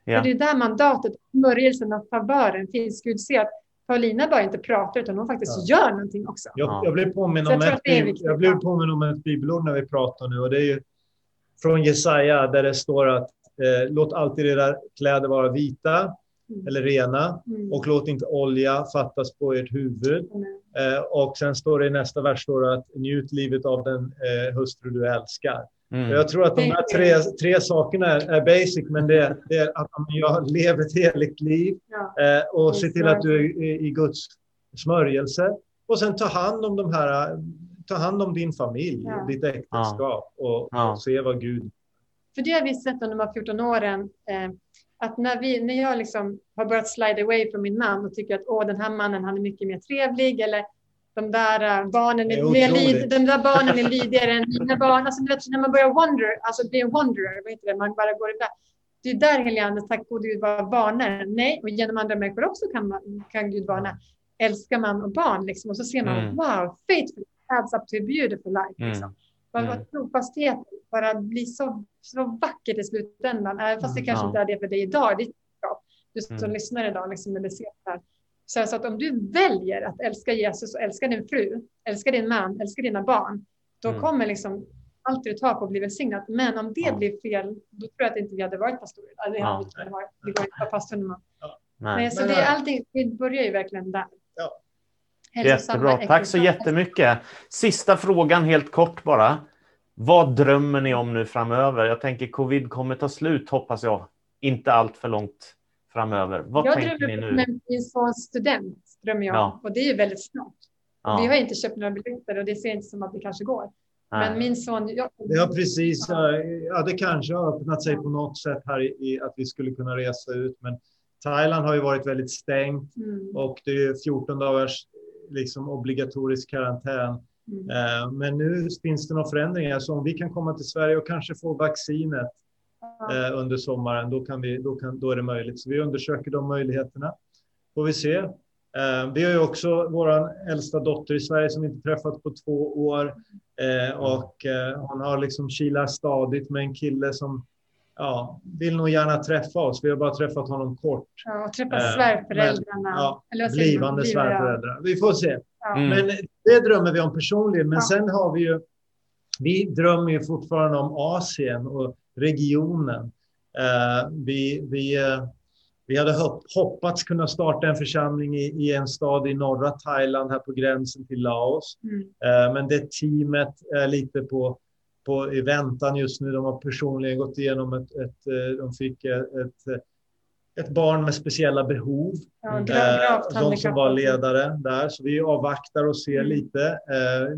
Speaker 1: Ja.
Speaker 3: För det är där mandatet, smörjelsen och favören finns. Gud ser att Paulina bara inte pratar, utan hon faktiskt gör någonting också.
Speaker 2: Jag,
Speaker 1: Ja.
Speaker 2: jag blev påminn om,
Speaker 3: ja.
Speaker 2: påminn om ett bibelord när vi pratar nu och det är ju från Jesaja där det står att eh, låt alltid era kläder vara vita
Speaker 3: Mm.
Speaker 2: eller rena
Speaker 3: Mm.
Speaker 2: och låt inte olja fattas på ert huvud.
Speaker 3: Amen.
Speaker 2: Eh, och sen står det i nästa vers står att njut livet av den eh, hustru du älskar.
Speaker 1: Mm.
Speaker 2: Jag tror att de här tre, tre sakerna är, är basic, men det, det är att gör, lever ett heligt liv
Speaker 3: Ja.
Speaker 2: eh, och se till att du är i, i Guds smörjelse. Och sen ta hand om de här, ta hand om din familj,
Speaker 3: Ja.
Speaker 2: ditt äktenskap och,
Speaker 1: Ja.
Speaker 2: och se vad Gud...
Speaker 3: För det har vi sett under de här 14 åren. Eh, att när, vi, när jag liksom har börjat slide away från min man och tycker att Åh, den här mannen han är mycket mer trevlig eller de där eh, barnen
Speaker 2: är
Speaker 3: är, lyd, de där barnen är lydigare än mina barn. Alltså, du vet, när man börjar wonder, alltså bli en wanderer, vad heter det? man bara går iväg. Det är där helige Ande, tack gode Gud, var varnar. Nej, och genom andra människor också kan, man, kan Gud varna. älskar man och barn liksom, och så ser man
Speaker 1: Mm.
Speaker 3: wow, faithful adds up to a beautiful life. Liksom.
Speaker 1: Mm.
Speaker 3: Bara
Speaker 1: Mm.
Speaker 3: mm. trofasthet bara blir så, så vackert i slutändan. Även fast det
Speaker 2: Mm,
Speaker 3: kanske
Speaker 1: ja.
Speaker 3: inte är det för dig idag. Det är bra. Du som
Speaker 1: Mm.
Speaker 3: lyssnar idag liksom, eller ser det här. Så alltså att om du väljer att älska Jesus och älska din fru, älska din man, älska dina barn, då
Speaker 1: Mm.
Speaker 3: kommer liksom allt du tar på att bli välsignat. Men om det
Speaker 1: Ja.
Speaker 3: blir fel, då tror jag att inte vi hade varit pastorer. Alltså, det
Speaker 1: Ja.
Speaker 3: hade vi inte varit. Vi var inte pastor nu.
Speaker 1: Nej.
Speaker 3: Nej, så det, är allting, det börjar ju verkligen där.
Speaker 2: Ja.
Speaker 1: Jättebra. Tack så jättemycket. Sista frågan helt kort bara. Vad drömmer ni om nu framöver? Jag tänker covid kommer ta slut hoppas jag. Inte allt för långt framöver. Vad
Speaker 3: jag
Speaker 1: tänker ni
Speaker 3: drömmer
Speaker 1: nu?
Speaker 3: om min sons student, drömmer jag.
Speaker 1: Ja.
Speaker 3: Och det är ju väldigt snart.
Speaker 1: Ja,
Speaker 3: Vi har inte köpt några biljetter och det ser inte som att det kanske går.
Speaker 1: nej.
Speaker 3: Men min son... Jag,
Speaker 2: Det har precis, ja det kanske har öppnat sig på något sätt här i, i att vi skulle kunna resa ut. Men Thailand har ju varit väldigt stängt
Speaker 3: Mm,
Speaker 2: och det är 14 dagars liksom obligatorisk karantän.
Speaker 3: mm,
Speaker 2: Eh, Men nu finns det några förändringar. Så om vi kan komma till Sverige och kanske få vaccinet. Eh, under sommaren, då, kan vi, då, kan, då är det möjligt. Så vi undersöker de möjligheterna. Får vi se. Eh, Vi har ju också vår äldsta dotter i Sverige som inte träffat på två år. Eh, Och eh, hon har liksom kilat stadigt med en kille som ja, vill nog gärna träffa oss. Vi har bara träffat honom kort.
Speaker 3: Ja, och träffa
Speaker 2: Eh,
Speaker 3: svärföräldrarna.
Speaker 2: Ja,
Speaker 3: Eller vad
Speaker 2: blivande svärföräldrar. Vi får se.
Speaker 3: Ja.
Speaker 1: Mm.
Speaker 2: Men det drömmer vi om personligen. Men
Speaker 3: Ja.
Speaker 2: sen har vi ju, vi drömmer ju fortfarande om Asien och regionen. Eh, vi, vi, eh, vi hade hopp, hoppats kunna starta en församling i, i en stad i norra Thailand här på gränsen till Laos.
Speaker 3: Mm.
Speaker 2: Eh, men det teamet är lite på, på i väntan just nu. De har personligen gått igenom ett, ett de fick ett, ett, barn med speciella behov.
Speaker 3: Ja, gra- gravt
Speaker 2: de som var ledare där. Så vi avvaktar och ser
Speaker 3: Mm.
Speaker 2: lite.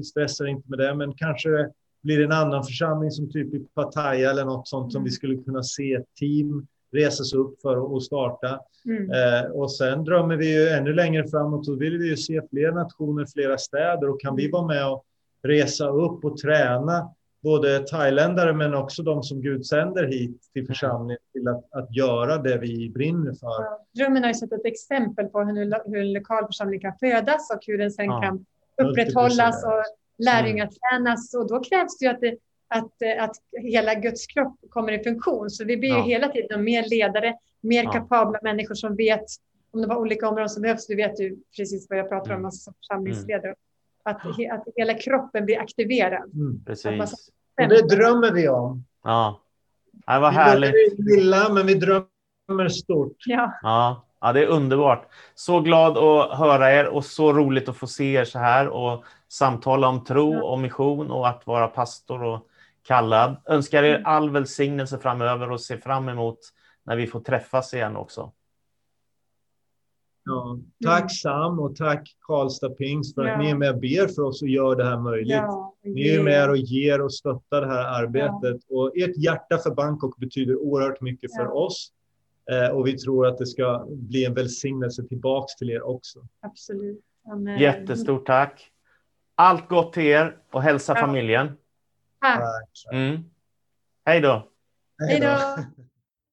Speaker 2: Stressar inte med det, men kanske blir det en annan församling som typ i Pattaya eller något sånt som
Speaker 3: Mm.
Speaker 2: vi skulle kunna se ett team resa sig upp för att- starta.
Speaker 3: Mm.
Speaker 2: Eh, och sen drömmer vi ju ännu längre framåt och vill vi ju se fler nationer, flera städer och kan vi
Speaker 3: Mm.
Speaker 2: vara med och resa upp och träna både thailändare men också de som Gud sänder hit till församlingen till att, att göra det vi brinner för.
Speaker 3: Ja. Drömmen har ju sett ett exempel på hur, hur en lokal församling kan födas och hur den sen
Speaker 1: Ja.
Speaker 3: kan upprätthållas och lärjungar tränas. Och då krävs det ju att, det, att, att hela Guds kropp kommer i funktion. Så vi blir ju
Speaker 1: Ja.
Speaker 3: hela tiden mer ledare, mer
Speaker 1: Ja.
Speaker 3: kapabla människor som vet om det var olika områden som behövs. Du vet ju precis vad jag pratar om
Speaker 1: Mm.
Speaker 3: alltså, som församlingsledare. Att, he, att hela kroppen blir aktiverad.
Speaker 2: Mm.
Speaker 1: Precis.
Speaker 2: Och det drömmer vi om.
Speaker 1: Ja. Det var
Speaker 2: Vi
Speaker 1: härligt.
Speaker 2: börjar lilla, men vi drömmer stort.
Speaker 3: Ja,
Speaker 1: Ja. Ja, det är underbart. Så glad att höra er och så roligt att få se er så här och samtala om tro och mission och att vara pastor och kallad. Önskar er all välsignelse framöver och ser fram emot när vi får träffas igen också.
Speaker 2: Ja. Tack Sam och tack Karlstad Pingst för att
Speaker 3: Ja.
Speaker 2: ni är med och ber för oss och gör det här möjligt.
Speaker 3: ja,
Speaker 2: Ni är med och ger och stöttar det här arbetet. Och ert hjärta för Bangkok betyder oerhört mycket för oss. Eh, och vi tror att det ska bli en välsignelse tillbaks till er också.
Speaker 3: Absolut. Amen.
Speaker 1: Jättestort tack. Allt gott till er och hälsa
Speaker 3: Ja.
Speaker 1: familjen.
Speaker 3: Tack.
Speaker 2: Tack.
Speaker 1: Mm. Hej då.
Speaker 3: Hej då.